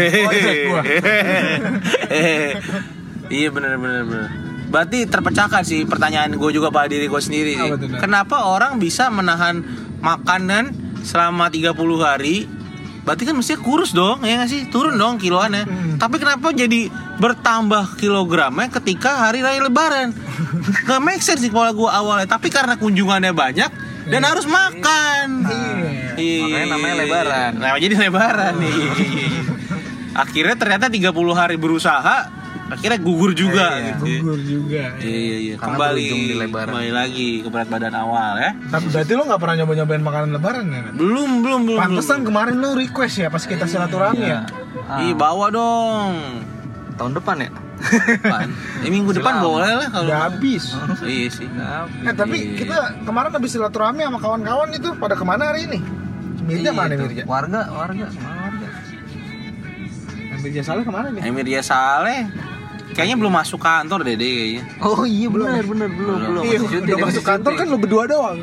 Iya bener bener bener. Berarti terpecahkan sih pertanyaan gue juga pada diri gue sendiri. Tuh, Nak? Kenapa orang bisa menahan makanan selama 30 hari? Berarti kan mestinya kurus dong, ya nggak sih? Turun dong kiloannya. Hmm. Tapi kenapa jadi bertambah kilogramnya ketika hari raya lebaran? <laughs> Gak make sense sih kepala gue awalnya. Tapi karena kunjungannya banyak dan harus makan. Iya. Makanya namanya lebaran. Nah, jadi lebaran nih. Akhirnya ternyata 30 hari berusaha, akhirnya gugur juga Iya, gitu. Gugur juga. Iya, iya, iya. Karena Kembali di lebaran. Kembali lagi ke berat badan awal ya. Tapi berarti lo nggak pernah nyoba-nyobain makanan lebaran ya? Belum, belum, belum. Pantesan belum. kemarin lo request ya pas kita silaturahmi ya. Ih, bawa dong. Tahun depan ya? Depan. Eh, minggu depan Silam. boleh lah kalau. Udah habis. <laughs> Iya sih. Eh tapi kita kemarin habis silaturahmi sama kawan-kawan itu pada ke mana hari ini? Mirja Iya, mana. Mirja? Warga, warga, semua warga. Mirja Saleh ke mana nih? Emir dia Saleh. Kayaknya belum masuk kantor deh deh kayaknya. Oh iya benar, benar, belum, belum. Iya, udah dia masuk kantor kan lo berdua doang.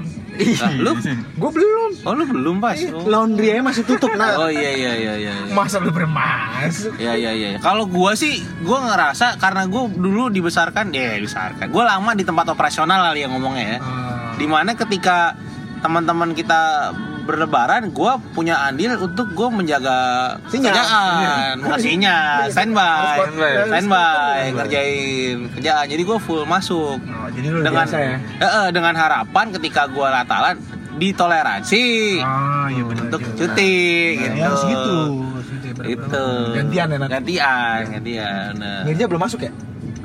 Ah, lu? Gue belum. Oh, lu belum pas. Iya, Oh, Laundry aja masih tutup nah. Oh, iya iya iya iya. iya. Masa lu bermasuk? Ya ya ya. Kalau gua sih gua ngerasa karena gua dulu dibesarkan ya dibesarkan. Gua lama di tempat operasional kali yang ngomongnya ya. Ah. Di mana ketika teman-teman kita berlebaran, gua punya andil untuk gua menjaga Sinyal. kerjaan, bukan sinyal, standby, Standby. ngerjain kerjaan. Jadi gua full masuk Oh, jadi lu dengan biasa ya? Eh, eh, dengan harapan ketika gua natalan ditoleransi Ah, iya benar. untuk juga. cuti Ya, gitu. harus gitu. Harus gitu ya. Itu. Gantian ya? Gantian, gantian. Nah. Mirja belum masuk ya?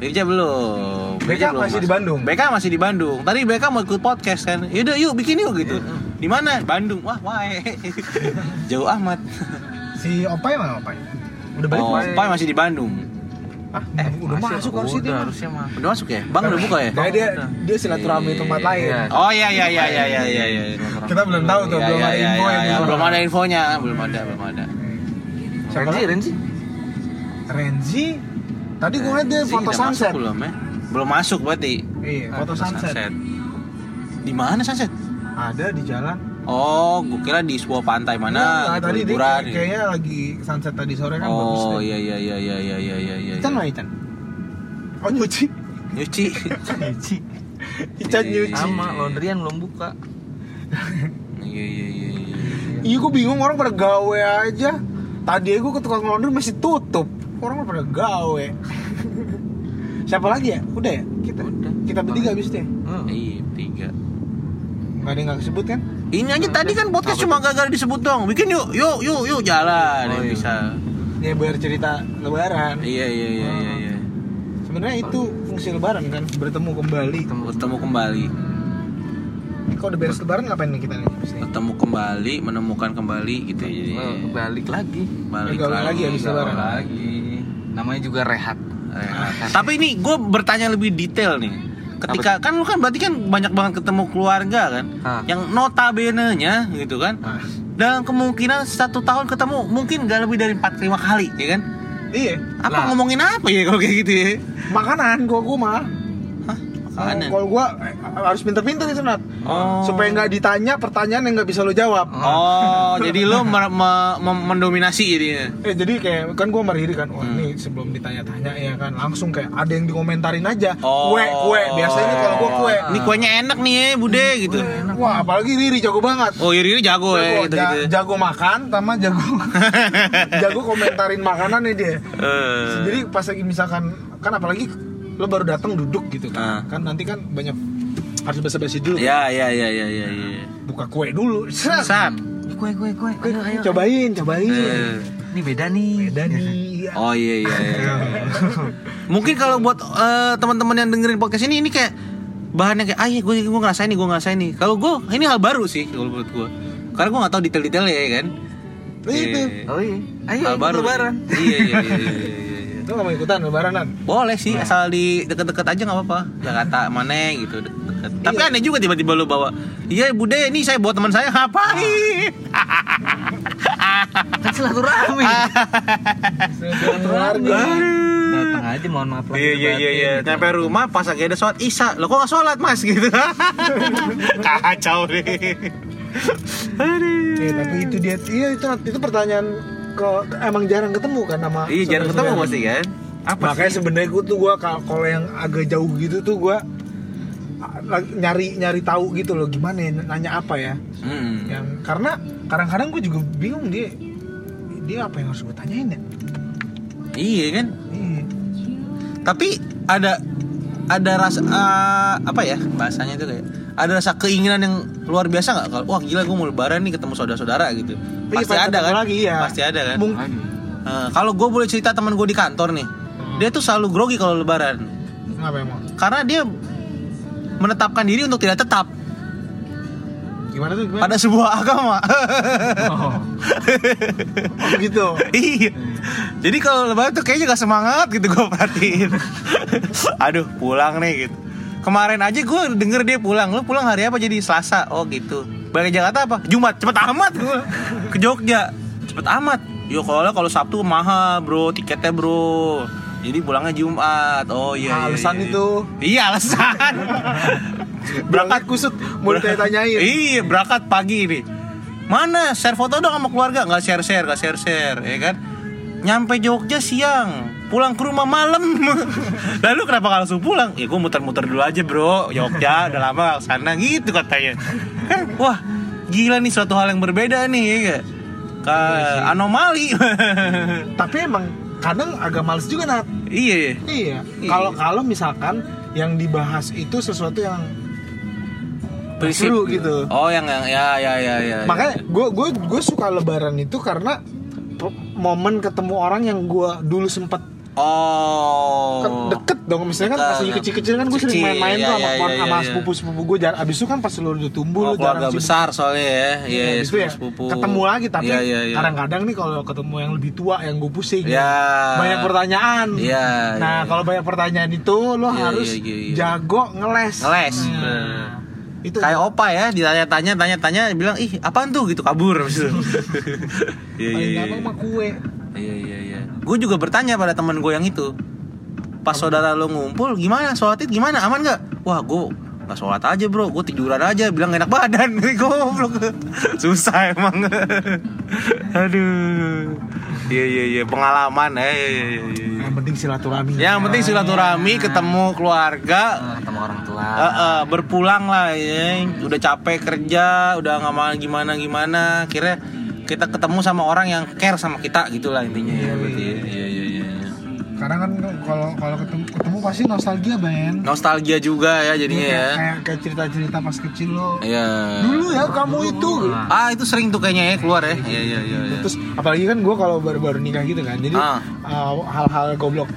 Mirja belum. BK Mirja belum masih di Bandung? BK masih di Bandung. Tadi BK mau ikut podcast kan. Yaudah yuk bikin yuk gitu. Di mana? Bandung. Wah, wae. Jauh amat. Si Opai mana Opai? Udah balik Oh, Mas? Pai masih di Bandung. Ah, udah masuk harus itu. Udah, harusnya mah. Udah masuk ya? Bang udah buka ya? Nah, dia dia silaturahmi tempat lain. Iya. Oh iya iya iya iya iya iya. iya. Kita belum tahu tuh, Iya, belum ada iya, info iya, yang iya. belum. Ada infonya, belum ada, belum ada. Siapa Renzi? Renzi. Renzi. Tadi gue ngeliat dia foto sunset. belum ya? Belum masuk berarti. Iya, foto sunset. Di mana sunset? Ada di jalan. Oh, gue kira di sebuah pantai mana gitu, tadi dia liburan. kayak- kayaknya lagi sunset tadi sore kan bagus Oh iya iya iya iya iya iya iya iya. Ican mana Ican? Oh nyuci. Nyuci. <laughs> nyuci. Ican Iya, nyuci. Sama, laundryan belum buka. Iya iya iya iya. Iya gue bingung orang pada gawe aja. Tadi gue ke tukang laundry masih tutup. Orang pada gawe. <laughs> Siapa lagi ya? Udah ya? Kita Udah. kita bertiga habis deh. Hmm. Iya, tiga. Nggak ada yang nggak kesebut kan Ini aja tadi kan podcast cuma gagal disebut dong. Bikin yuk, yuk, yuk, yuk jalan. Oh, Ya, iya. bisa. ya biar cerita lebaran Iya, iya, iya, iya, iya. sebenarnya itu fungsi lebaran kan bertemu kembali Bertemu kembali, Ini kalau udah beres lebaran ngapain nih kita nih Pasti. bertemu kembali, menemukan kembali gitu ya. Jadi Oh, balik lagi balik gaul lagi, lagi habis lebaran. lagi. namanya juga rehat Rehat. Tapi ini gue bertanya lebih detail nih. Ketika kan lu kan berarti kan banyak banget ketemu keluarga kan, Ah. yang notabene-nya gitu kan, dan kemungkinan satu tahun ketemu mungkin gak lebih dari 4-5 kali, ya kan? iya Apa Lah. ngomongin apa ya kalau kayak gitu ya? makanan gua gua mah Hah? Makanan? kalau gua harus pinter-pinter itu Nat Oh. supaya nggak ditanya pertanyaan yang nggak bisa lo jawab Oh, jadi lo mer- me- mem- mendominasi jadinya. Eh jadi kayak kan gue meriri kan, wah ini sebelum ditanya-tanya ya kan langsung kayak ada yang dikomentarin aja, Oh. kue kue biasanya kalau gue kue, Ini kuenya enak nih ya, Bude gitu. wah apalagi Riri jago banget, Oh, Iri jago ya jago, gitu ja- gitu. jago makan sama jago <laughs> jago komentarin makanan nih dia. Eh. Jadi pas lagi misalkan kan apalagi lo baru datang duduk gitu kan, kan nanti kan banyak harus basa-basi dulu, Ya, ya, ya, ya, ya, ya. buka kue dulu. Sat. kue kue kue Kue, cobain cobain, Eh. ini beda nih beda nih. Oh iya iya. iya. <laughs> Mungkin kalau buat eh, teman-teman yang dengerin podcast ini ini kayak bahannya kayak ah iya gue gue ngerasain nih gue ngerasain nih. Kalau gue ini hal baru sih kalau menurut gue. Karena gue nggak tahu detail-detailnya ya kan. Itu. Iya. oh iya ayo hal baru. lebaran Iya iya iya. iya, iya, <laughs> iya. Lo gak mau ikutan lebaranan? Boleh sih asal di deket-deket aja nggak apa-apa. Gak kata mana gitu. deket. Tapi Iya. aneh juga tiba-tiba lu bawa. Iya bude ini saya bawa teman saya ngapain? <laughs> kan silaturahmi Keluarga. datang aja mohon maaf lahir Iya iya iya batin, iya. gitu. Nyampe rumah pas lagi ada sholat isya. Lo kok nggak sholat mas <laughs> gitu? Kacau deh. Aduh. Eh, tapi itu dia iya itu itu pertanyaan ke emang jarang ketemu kan sama Iya jarang ketemu pasti kan? Apa Makanya sebenarnya gue tuh gue kalau yang agak jauh gitu tuh gue nyari nyari tahu gitu loh gimana ya nanya apa ya Hmm. yang karena kadang-kadang gue juga bingung dia dia apa yang harus gue tanyain ya Iya kan? Iya. Tapi ada ada rasa eh, apa ya bahasanya itu kayak ada rasa keinginan yang luar biasa nggak? Kalau wah gila gue mau lebaran nih ketemu saudara-saudara gitu. Iya, pasti pengen ada kan? lagi, iya. pasti ada kan? Mung- Eh, kalau gue boleh cerita teman gue di kantor nih dia tuh selalu grogi kalau lebaran. Kenapa emang? karena dia menetapkan diri untuk tidak tetap. Gimana tuh gimana? pada sebuah agama. Oh, <laughs> gitu. iya. Jadi kalau lebaran tuh kayaknya gak semangat gitu gue perhatiin. <laughs> Aduh pulang nih gitu kemarin aja gue denger dia pulang. Lu pulang hari apa? Jadi selasa. Oh gitu. Balik ke Jakarta apa? Jumat. Cepet amat gue ke Jogja. Cepet amat. Yo kalau kalau Sabtu mahal bro. Tiketnya bro. Jadi pulangnya Jumat. Oh iya iya, Alasan iya. itu. iya alasan. <laughs> Berangkat kusut mau ditanya-tanyain. Iya berangkat pagi nih Mana? Share foto dong sama keluarga. Nggak share share nggak share share ya kan? Nyampe Jogja siang Pulang ke rumah malam. <laughs> Lalu kenapa nggak langsung pulang? Ya gue muter-muter dulu aja bro. Jogja <laughs> udah lama nggak ke sana. Gitu katanya. Kan Wah gila nih suatu hal yang berbeda nih ya gak? Ka- anomali. <laughs> Tapi emang kadang agak males juga nat. Iya. Iya. Kalau kalau misalkan yang dibahas itu sesuatu yang Prinsip. seru gitu. Oh yang yang ya ya ya ya Makanya gue gue gue suka Lebaran itu karena momen ketemu orang yang gue dulu sempat Oh kan deket dong misalnya kan pas lagi kecil-kecil kan gue sering main-main iya, tuh sama, iya, sama iya, iya. sepupu-sepupu gue jar abis itu kan pas lu udah tumbuh Oh, lu keluarga jarang besar soalnya ya. Iya, Iya, iya, ya sepupu. ketemu lagi tapi Iya, iya, iya. kadang-kadang nih kalau ketemu yang lebih tua yang gue pusing Ya. banyak pertanyaan Iya, nah iya. kalau banyak pertanyaan itu Iya, harus iya, iya, iya. jago ngeles Ngeles, Nah, itu Kayak opa ya, ditanya-tanya, tanya-tanya, bilang ih apaan tuh gitu kabur itu. <laughs> Iya iya paling iya. gampang mah kue Iya iya iya. Gue juga bertanya pada teman gue yang itu. Pas saudara lo ngumpul, gimana? Sholat id gimana? Aman nggak? Wah, gue nggak sholat aja bro, gue tiduran aja, bilang enak badan, <laughs> goblok, susah emang, <laughs> aduh, iya iya iya. Pengalaman, eh, iya, iya, iya, iya. yang penting silaturahmi. Yang penting silaturahmi, ketemu keluarga, Nah, ketemu orang tua. Eh, eh, berpulang lah ya. Udah capek kerja udah nggak mau gimana gimana kira kita ketemu sama orang yang care sama kita gitulah intinya ya berarti ya. iya iya iya iya. Sekarang kan kalau kalau ketemu ketemu pasti nostalgia Ben. Nostalgia juga ya jadinya Kayak- ya. Kayak kayak cerita-cerita pas kecil lo. Iya. Dulu ya kamu itu. Ah itu sering tuh kayaknya ya keluar ya. Iya iya iya. iya. Terus apalagi kan gue kalau baru-baru nikah gitu kan, jadi Ah. uh, hal-hal goblok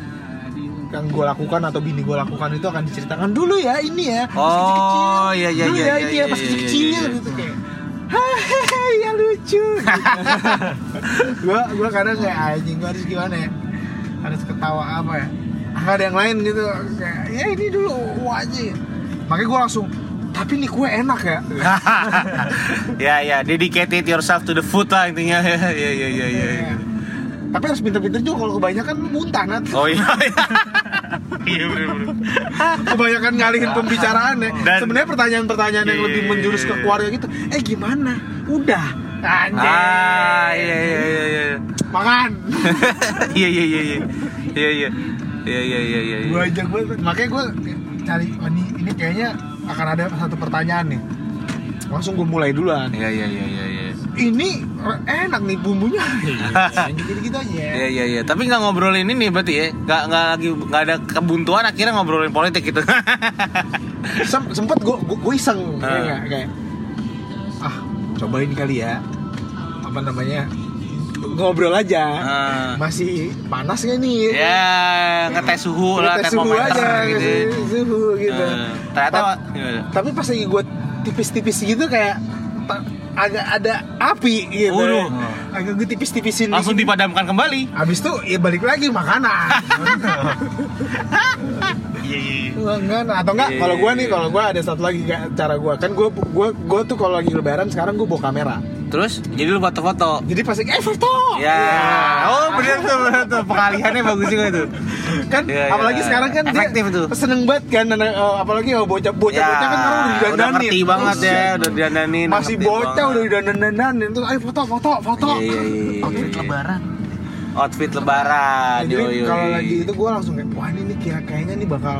yang gue lakukan atau bini gue lakukan itu akan diceritakan dulu ya ini ya pas kecil-kecil. Oh iya iya dulu iya. ya iya, ini iya, ya pas iya, kecil-kecilnya iya, iya. gitu kayak Hehehe, ya lucu. <laughs> gue gue kadang kayak anjing gue harus gimana ya? Harus ketawa apa ya? Nggak ada yang lain gitu kayak ya ini dulu wajib. Makanya gue langsung tapi nih kue enak ya. <laughs> ya ya dedicated yourself to the food lah intinya <laughs> ya ya ya ya ya. Tapi harus pinter-pinter juga kalau kebanyakan muntah nat. Oh iya. Iya bener. kebanyakan ngalihin pembicaraan ya. Dan- Sebenarnya pertanyaan-pertanyaan yang Iya, lebih iya, menjurus iya, ke iya. keluarga gitu. Eh gimana? Udah. Anjay. Ah iya iya iya iya. Makan. <laughs> Iya iya iya iya. Iya iya. Iya iya iya iya. gue ajak gue makanya gue cari oh, ini ini kayaknya akan ada satu pertanyaan nih. Langsung gue mulai duluan. Iya iya iya iya iya. Ini enak nih bumbunya. <laughs> Gitu-gitu aja. Iya iya iya. Tapi nggak ngobrolin ini berarti ya? Nggak nggak lagi nggak ada kebuntuan akhirnya ngobrolin politik gitu. <laughs> Sem sempet gue gue iseng ya nggak? kayak ah cobain kali ya apa namanya ngobrol aja Ah. masih panas gak nih ya ngetes suhu lah, Ngetes suhu aja gitu. suhu gitu Eh, ternyata Ta- tapi pas lagi gue tipis-tipis gitu kayak agak ada api gitu Waduh. agak gue tipis-tipisin langsung dikit. dipadamkan kembali. Abis itu ya balik lagi makanan <laughs> Iya iya. Enggak, atau enggak Iya, kalau iya, gue nih iya. kalau gue ada satu lagi cara gue kan gue gue gue tuh kalau lagi lebaran sekarang gue bawa kamera Terus jadi lu foto-foto. jadi pasti eh foto Ya. Oh bener tuh bener tuh pengalihannya bagus juga tuh. kan Iya, iya. apalagi sekarang kan Efektif tuh. seneng banget kan eh, apalagi oh, bocah bocah bocah kan udah udah didandanin ngerti banget ya, udah didandanin. masih bocah banget. udah didandanin terus ayo foto foto foto Iya, iya, iya, iya. outfit lebaran Outfit lebaran. jadi yoi, yoi. kalau lagi itu gue langsung kayak wah ini nih kira kayaknya nih bakal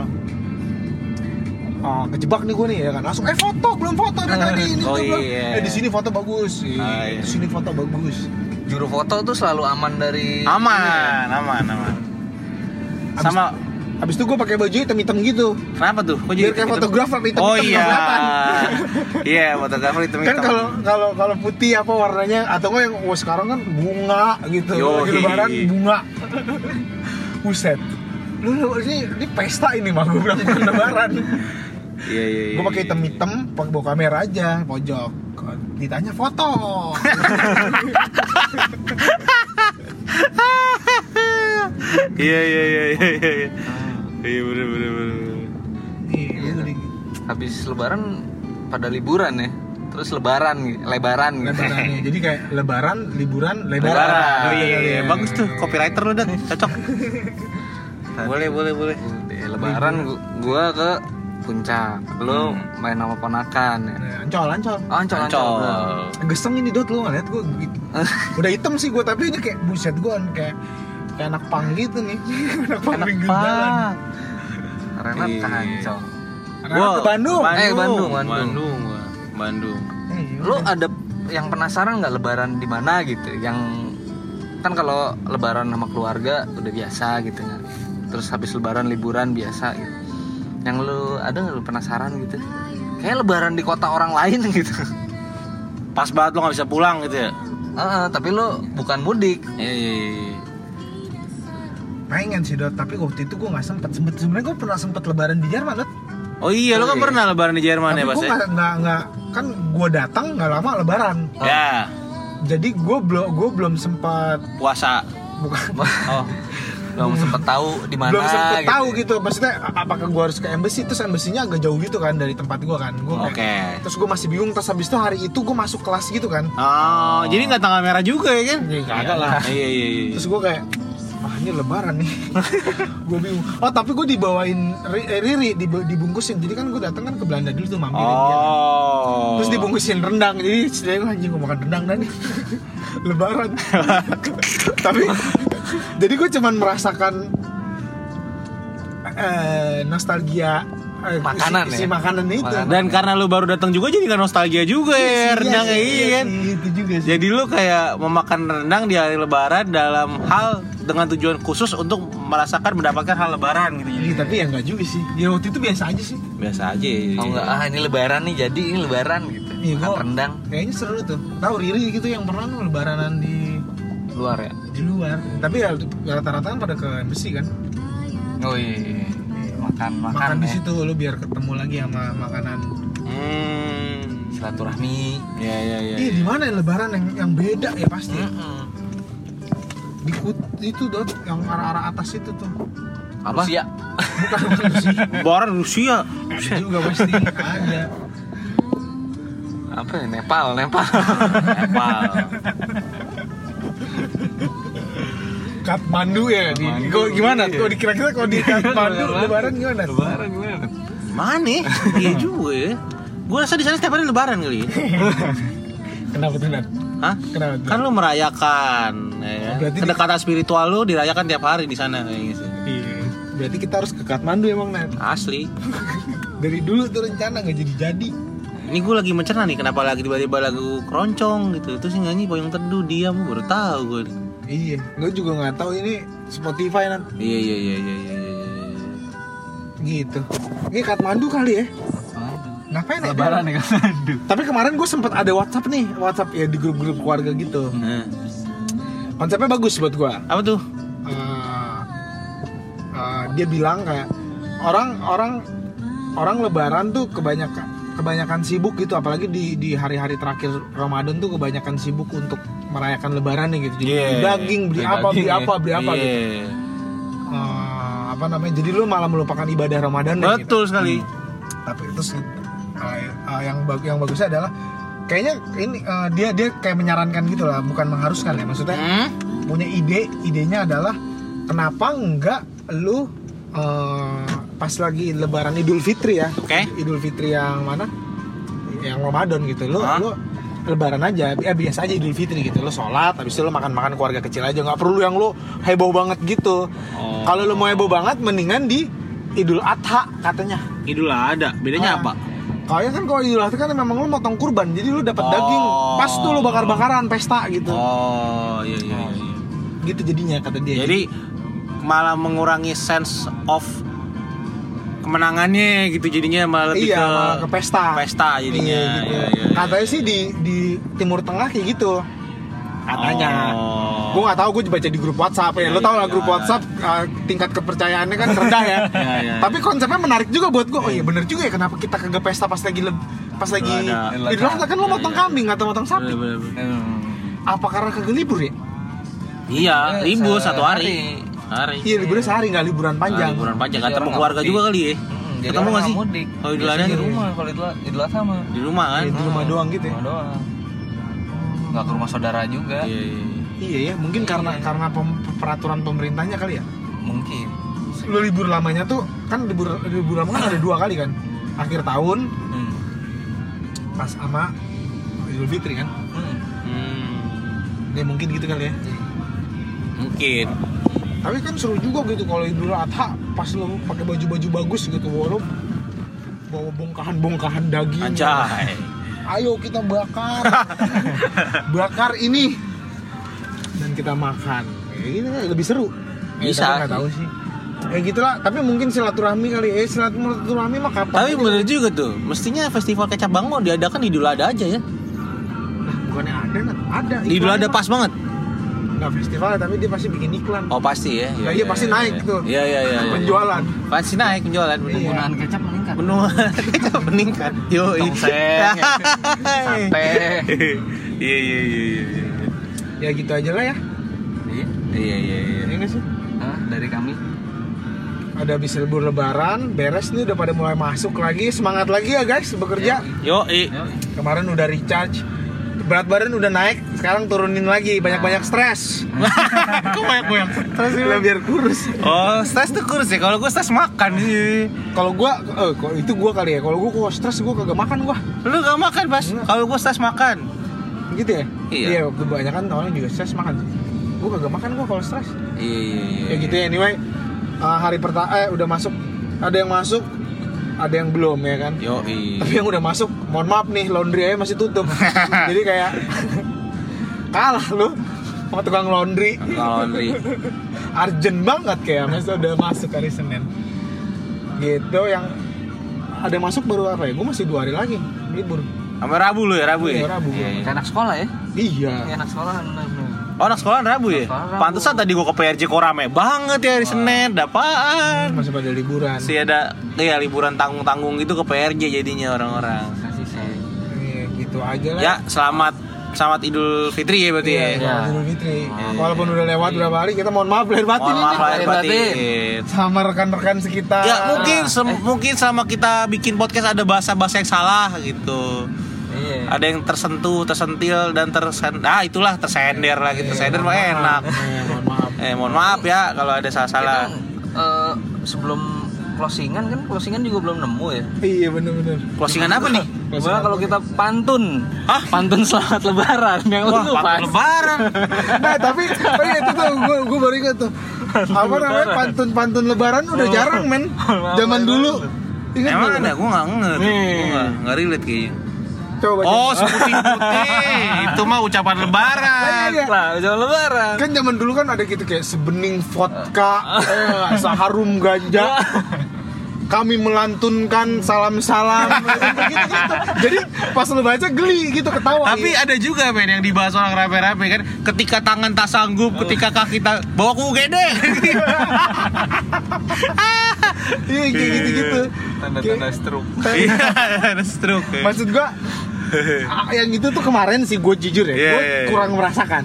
Oh, kejebak nih gue nih ya kan langsung eh foto belum foto dari tadi <laughs> ini Oh, belum. iya. eh di sini foto bagus Ah, iya. di sini foto bagus Juru foto tuh selalu aman dari aman, aman, aman. Abis- Sama habis itu gue pakai baju hitam hitam gitu. Kenapa tuh? Kok Biar kayak hitam? fotografer hitam Oh hitam iya. kelihatan. Iya, fotografer hitam kan kalau kalau kalau putih apa warnanya atau enggak yang wah sekarang kan bunga gitu. Lagi lebaran bunga. Buset. Lu lu, ini ini pesta ini mah gue bilang bukan lebaran. Iya, iya, iya. gue pakai hitam hitam pakai bawa kamera aja pojok. Ditanya foto. <laughs> Iya, iya, iya, iya, iya. Iya, bener, bener, bener. Iya, nih. habis lebaran pada liburan ya. Terus lebaran, lebaran gitu. Lebarannya. jadi kayak lebaran liburan lebaran, Lebaran. Oh, iya, iya. kali ya. Bagus tuh, copywriter lu dan cocok. boleh, boleh, boleh. Lebaran gu- gua ke puncak. Lu main sama ponakan ya. Nah, ancol ancol Oh, ancol, ancol. Ancol. geseng ini dot lu ngeliat gue gitu. <laughs> udah hitam sih gue tapi ini kayak buset gue kayak kayak anak pang gitu nih <laughs> anak pang jalan banget. Renat ke Ancol. Karena ke Bandung Eh, Bandung, Bandung. Bandung. gua. Bandung. Eh, iya, Lu ada yang penasaran nggak lebaran di mana gitu? Yang kan kalau lebaran sama keluarga udah biasa gitu kan. Terus habis lebaran liburan biasa gitu. Yang lu ada nggak lu penasaran gitu? Kayak lebaran di kota orang lain <laughs> gitu. Pas banget lu nggak bisa pulang gitu ya. Heeh, tapi lu bukan mudik. Iya, iya, iya. Pengen sih dot tapi waktu itu gue nggak sempet sempet sebenarnya gue pernah sempet lebaran di Jerman dot Oh iya, lu kan Oh, iya. pernah lebaran di Jerman tapi ya, Bas gue ya? nggak nggak kan gue datang nggak lama lebaran Oh. Ya, jadi gue belum gue belum sempat puasa. bukan Oh. Belum sempet tahu di mana. belum sempet gitu. tahu gitu maksudnya apakah gue harus ke embassy terus embassy-nya agak jauh gitu kan dari tempat gue kan gue Oke. terus gue masih bingung terus habis itu hari itu gue masuk kelas gitu kan Oh, jadi nggak tanggal merah juga ya kan? Ya, kagak lah. Iya, iya, iya. terus gue kayak ini lebaran nih. <laughs> Gue bingung. Oh tapi gue dibawain eh, riri dib- dibungkusin. Jadi kan gue datang kan ke Belanda dulu tuh mampir Oh. terus dibungkusin rendang. Jadi saya gue anjing gue makan rendang dah nih. <laughs> Lebaran. <laughs> Tapi jadi gue cuman merasakan eh, nostalgia eh, Makanan si, si ya? makanan itu. Makanan. Dan karena lu baru datang juga jadi kan nostalgia juga ya rendang kayak sih, iya kan. sih, itu juga sih. Jadi lu kayak memakan rendang di hari lebaran dalam hal dengan tujuan khusus untuk merasakan mendapatkan hal lebaran gitu Iya, tapi ya nggak juga sih. Ya waktu itu biasa aja sih. biasa aja Oh enggak, ah ini lebaran nih jadi ini lebaran gitu. Iya, Makan rendang Kayaknya seru tuh. Tahu Riri gitu yang pernah tuh lebaranan di luar ya. di luar. Tapi ya rata-rata kan pada ke embassy kan. Oh iya. iya. Makan makan, Makan di ya. situ lu biar ketemu lagi sama makanan. hmm Silaturahmi. ya ya ya Iya, di mana ya lebaran yang yang beda ya pasti. Mm-mm. Di Kut- itu dot yang arah-arah atas itu tuh. apa Rusia. Bukan lebaran Rusia Ada juga pasti ada. Apa ya? Nepal, Nepal. Nepal Kathmandu ya di. Kok gimana? iya. Kok dikira-kira kalau di Kathmandu lebaran gimana? lebaran gimana? mana iya juga ya gue rasa di sana setiap hari lebaran kali ya. <laughs> Kenapa tuh Nat? Hah? Kenapa kan lu merayakan ya. Oh, berarti di- kedekatan spiritual lu dirayakan tiap hari di sana kayaknya sih Iya. Berarti kita harus ke Kathmandu emang Nat. asli <laughs> Dari dulu tuh rencana nggak jadi-jadi. ini gue lagi mencerna nih kenapa lagi tiba-tiba lagu keroncong gitu terus yang nyanyi boyong teduh diam baru tahu gue Iya, gue juga nggak tahu ini Spotify Nat. iya iya iya iya iya iya. Gitu. Ini Kathmandu kali ya? Ngapain ya? Lebaran ya kan? Aduh. Tapi kemarin gue sempet ada WhatsApp nih, WhatsApp ya di grup-grup keluarga gitu. Nah, Konsepnya bagus buat gue. apa tuh Eh, eh, dia bilang kayak orang orang orang Lebaran tuh kebanyakan kebanyakan sibuk gitu, apalagi di di hari-hari terakhir Ramadan tuh kebanyakan sibuk untuk merayakan Lebaran nih gitu. Jadi Iya. beli daging, beli Beli apa, beli daging ya. apa, beli apa gitu. Iya. Eh, apa namanya? Jadi lu malah melupakan ibadah Ramadan gitu. betul sekali tapi terus uh, uh, yang bag yang bagusnya adalah kayaknya ini uh, dia dia kayak menyarankan gitu lah bukan mengharuskan ya maksudnya hmm? punya ide idenya adalah kenapa enggak lu uh, pas lagi lebaran Idul Fitri ya Oke. Idul Fitri yang mana yang Ramadan gitu lu Hah? lu lebaran aja ya biasa aja Idul Fitri gitu lu sholat habis itu lu makan makan keluarga kecil aja nggak perlu yang lu heboh banget gitu Oh. kalau lu mau heboh banget mendingan di Idul Adha katanya Idul ada bedanya apa Kayaknya kan kalau Idul Adha kan memang lu motong kurban, jadi lu dapat Oh. daging. Pas tuh lu bakar-bakaran pesta gitu. oh iya iya, iya, iya. Gitu jadinya kata dia. Jadi malah mengurangi sense of kemenangannya gitu jadinya malah lebih iya, ke malah ke pesta. pesta jadinya. Iya, gitu. Iya, iya, iya. Katanya sih di di Timur Tengah kayak gitu. Katanya. Oh. Gue nggak tahu, gue baca di grup WhatsApp ya. Lo Iya, tau lah iya, grup iya. WhatsApp uh, tingkat kepercayaannya kan rendah ya. <laughs> Iya, iya. Tapi konsepnya menarik juga buat gue. Oh iya bener juga ya kenapa kita kagak pesta pas lagi pas lagi. Idul Adha kan lo motong kambing atau motong sapi. Bener, bener, bener. Apa karena kagak libur ya? Iya, Eh, libur satu hari. Hari. Iya liburnya sehari nggak liburan panjang. Ah, liburan panjang ketemu keluarga juga kali ya. Hmm, Ketemu nggak sih? mudik. Oh, Idul Adha di nih? rumah kalau Idul Adha sama. Di rumah kan? Iya, di rumah doang gitu ya. Nggak ke rumah saudara juga. Iya, iya, iya. Ya, mungkin karena Iya. karena pem- peraturan pemerintahnya kali ya. Mungkin. Lu libur lamanya tuh kan libur libur lama kan ada dua kali kan. Akhir tahun Hmm. pas sama Idul Fitri kan. Hmm. Hmm, Ya mungkin gitu kali ya. mungkin. Tapi kan seru juga gitu kalau Idul Adha pas lu pakai baju-baju bagus gitu walau bawa bongkahan-bongkahan daging. Anjay. Ayo kita bakar. <laughs> bakar ini dan kita makan. Ya gitu kan, lebih seru. Eh, Bisa nggak tahu sih. Ya gitulah, tapi mungkin silaturahmi kali. Eh silaturahmi mah kapan? Tapi bener juga tuh, mestinya festival kecap bango diadakan di Idul Adha aja ya. Nah, bukannya ada, Nat. ada. Di Idul Adha iklannya pas banget. Nggak festival, tapi dia pasti bikin iklan. Oh pasti ya. Nah, iya, pasti naik tuh. Iya iya iya. iya. Penjualan. Pasti naik penjualan. Iya. Penggunaan kecap meningkat. Benua kecap meningkat. <laughs> Yo. Tongseng, Sate. <laughs> Iya iya iya iya. Ya gitu aja lah ya. Iya. Iya iya iya. Ini nggak sih? Hah, dari kami. Ada habis libur lebaran, beres nih udah pada mulai masuk lagi. Semangat lagi ya guys bekerja. Yo, i. Kemarin udah recharge. Berat badan udah naik, sekarang turunin lagi. Banyak-banyak stres. <laughs> Kok banyak banyak Terus biar kurus. Oh, stres tuh kurus ya. Kalau gue stres makan sih. Kalau gua, eh, kalau itu gua kali ya. Kalau gua kalau stres gua kagak makan gua. Lu gak makan? Enggak. Kalau gue stres makan. Gitu ya? Iya. Iya, kebanyakan orang juga stres makan. Gua kagak makan gua kalau stres. Iya iya iya. Ya gitu ya. Anyway, eh, hari pertama eh udah masuk. Ada yang masuk, ada yang belum ya kan. Yo. Tapi yang udah masuk, mohon maaf nih, laundry aja masih tutup. <laughs> Jadi kayak kalah lu sama tukang laundry. Laundry. <laughs> urgent banget kayak mas udah masuk hari Senin gitu yang ada masuk baru apa ya gue masih dua hari lagi libur Sampai Rabu lu ya, Rabu Iya, ya? Rabu Iya, gua. kayak anak sekolah ya iya anak sekolah bener, bener. Oh, anak sekolah Rabu ya? Rabu. Pantesan tadi gua ke PRJ kok rame banget ya hari Senin, dapaan? masih pada liburan Masih ada ya liburan tanggung-tanggung gitu ke PRJ jadinya orang-orang. Kasih sih Iya, gitu aja lah Ya, selamat selamat Idul Fitri ya berarti Iya, ya. selamat Idul Fitri. Walaupun udah lewat berapa hari, kita mohon maaf lahir batin Mohon maaf lahir batin. sama rekan-rekan sekitar. Ya mungkin sem- mungkin selama kita bikin podcast ada bahasa-bahasa yang salah gitu. Iya Ada yang tersentuh, tersentil dan tersen ah itulah tersender lah gitu. Tersender mah enak. Eh, mohon maaf. <laughs> Eh mohon maaf ya kalau ada salah-salah. Eh, sebelum closingan kan closingan juga belum nemu ya Iya bener-bener. Closingan apa nih? Gimana kalau kita pantun Hah? Pantun selamat lebaran <laughs> Yang Wah, lu pantun pas lebaran. <laughs> Nah tapi, tapi itu tuh gue gue baru ingat tuh. Apa namanya pantun-pantun lebaran udah jarang men. Zaman dulu. Ingat Emang nggak? ada? Gue nggak ngerti. Nih. Gue nggak nggak relate kayaknya. Coba baca. Oh, seputih-putih. <laughs> Itu mah ucapan lebaran. Iya. Lah jangan lebaran Kan zaman dulu kan ada gitu kayak sebening vodka, eh, seharum ganja. Kami melantunkan salam-salam gitu-gitu. <laughs> Jadi pas lu baca geli gitu ketawa. Tapi ada juga men yang dibahas orang rame-rame kan ketika tangan tak sanggup, ketika kaki tak bawa ku gede. <laughs> iya kayak gitu-gitu. Tanda-tanda stroke Iya, stroke. ya. Maksud gua <laughs> yang itu tuh kemarin sih gue jujur ya, Iya, gue iya. kurang merasakan.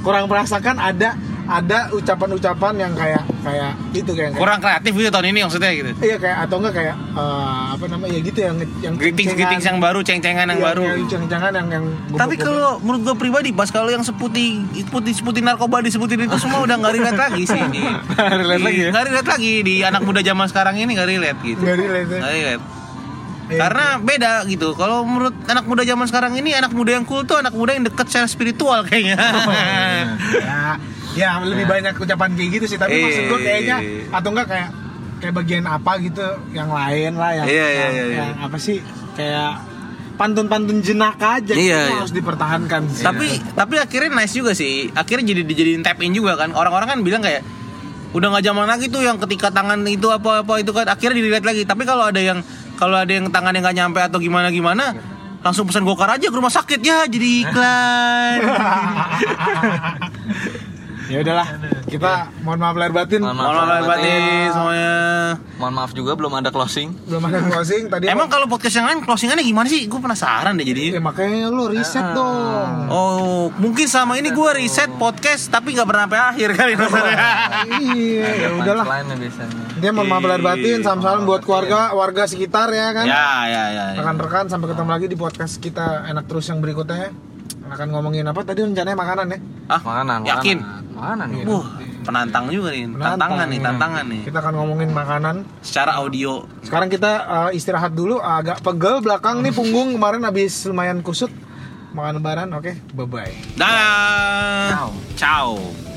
Kurang merasakan ada ada ucapan-ucapan yang kayak kayak itu kayak, kayak Kurang kreatif gitu tahun ini maksudnya gitu. Iya kayak atau enggak kayak eh, apa namanya ya gitu yang yang Greetings-greetings yang baru, ceng-cengan yang Iya, baru. yang ceng-cengan yang yang Tapi goblok-goblok. kalau menurut gue pribadi pas kalau yang seputih seputih seputih narkoba disebutin itu semua udah nggak relate lagi sih di <laughs> relate lagi ya? nggak relate lagi di anak muda zaman sekarang ini nggak relate gitu nggak relate ya. nggak relate Iya. karena beda gitu kalau menurut anak muda zaman sekarang ini anak muda yang cool tuh anak muda yang deket secara spiritual kayaknya <laughs> ya, ya lebih banyak ucapan kayak gitu sih tapi Iya, maksud gue iya, kayaknya iya. atau enggak kayak kayak bagian apa gitu yang lain lah yang, Iya, iya, yang, iya, iya. yang apa sih kayak pantun-pantun jenaka aja Iya, itu iya. harus dipertahankan sih. tapi tapi akhirnya nice juga sih akhirnya jadi dijadiin tap in juga kan orang-orang kan bilang kayak udah nggak zaman lagi tuh yang ketika tangan itu apa apa itu kan akhirnya dilihat lagi tapi kalau ada yang kalau ada yang tangannya nggak nyampe atau gimana gimana langsung pesan gokar aja ke rumah sakit ya jadi iklan <laughs> ya udahlah kita mohon maaf lahir batin. Mohon maaf. Mohon maaf lahir batin semuanya. Mohon maaf juga belum ada closing. Belum ada closing tadi emang kalau podcast yang lain closingannya gimana sih? Gue penasaran deh jadi. Ya makanya lu riset dong. Oh, mungkin selama ini gue riset podcast tapi nggak pernah sampai akhir kali. Maksudnya. iya. <laughs> Ya udahlah. dia mohon maaf lahir batin salam-salam buat keluarga warga sekitar ya kan. Ya, ya, ya. ya. rekan-rekan sampai ketemu lagi di podcast kita enak terus yang berikutnya akan ngomongin apa tadi rencananya makanan ya Ah, Makanan Yakin? Makanan, makanan nih Wah, penantang juga nih. Tantangan nih, ya. tantangan nih. kita akan ngomongin makanan Secara audio. sekarang kita uh, istirahat dulu agak pegel belakang nih punggung kemarin habis lumayan kusut makan lebaran oke bye bye Dah. Ciao.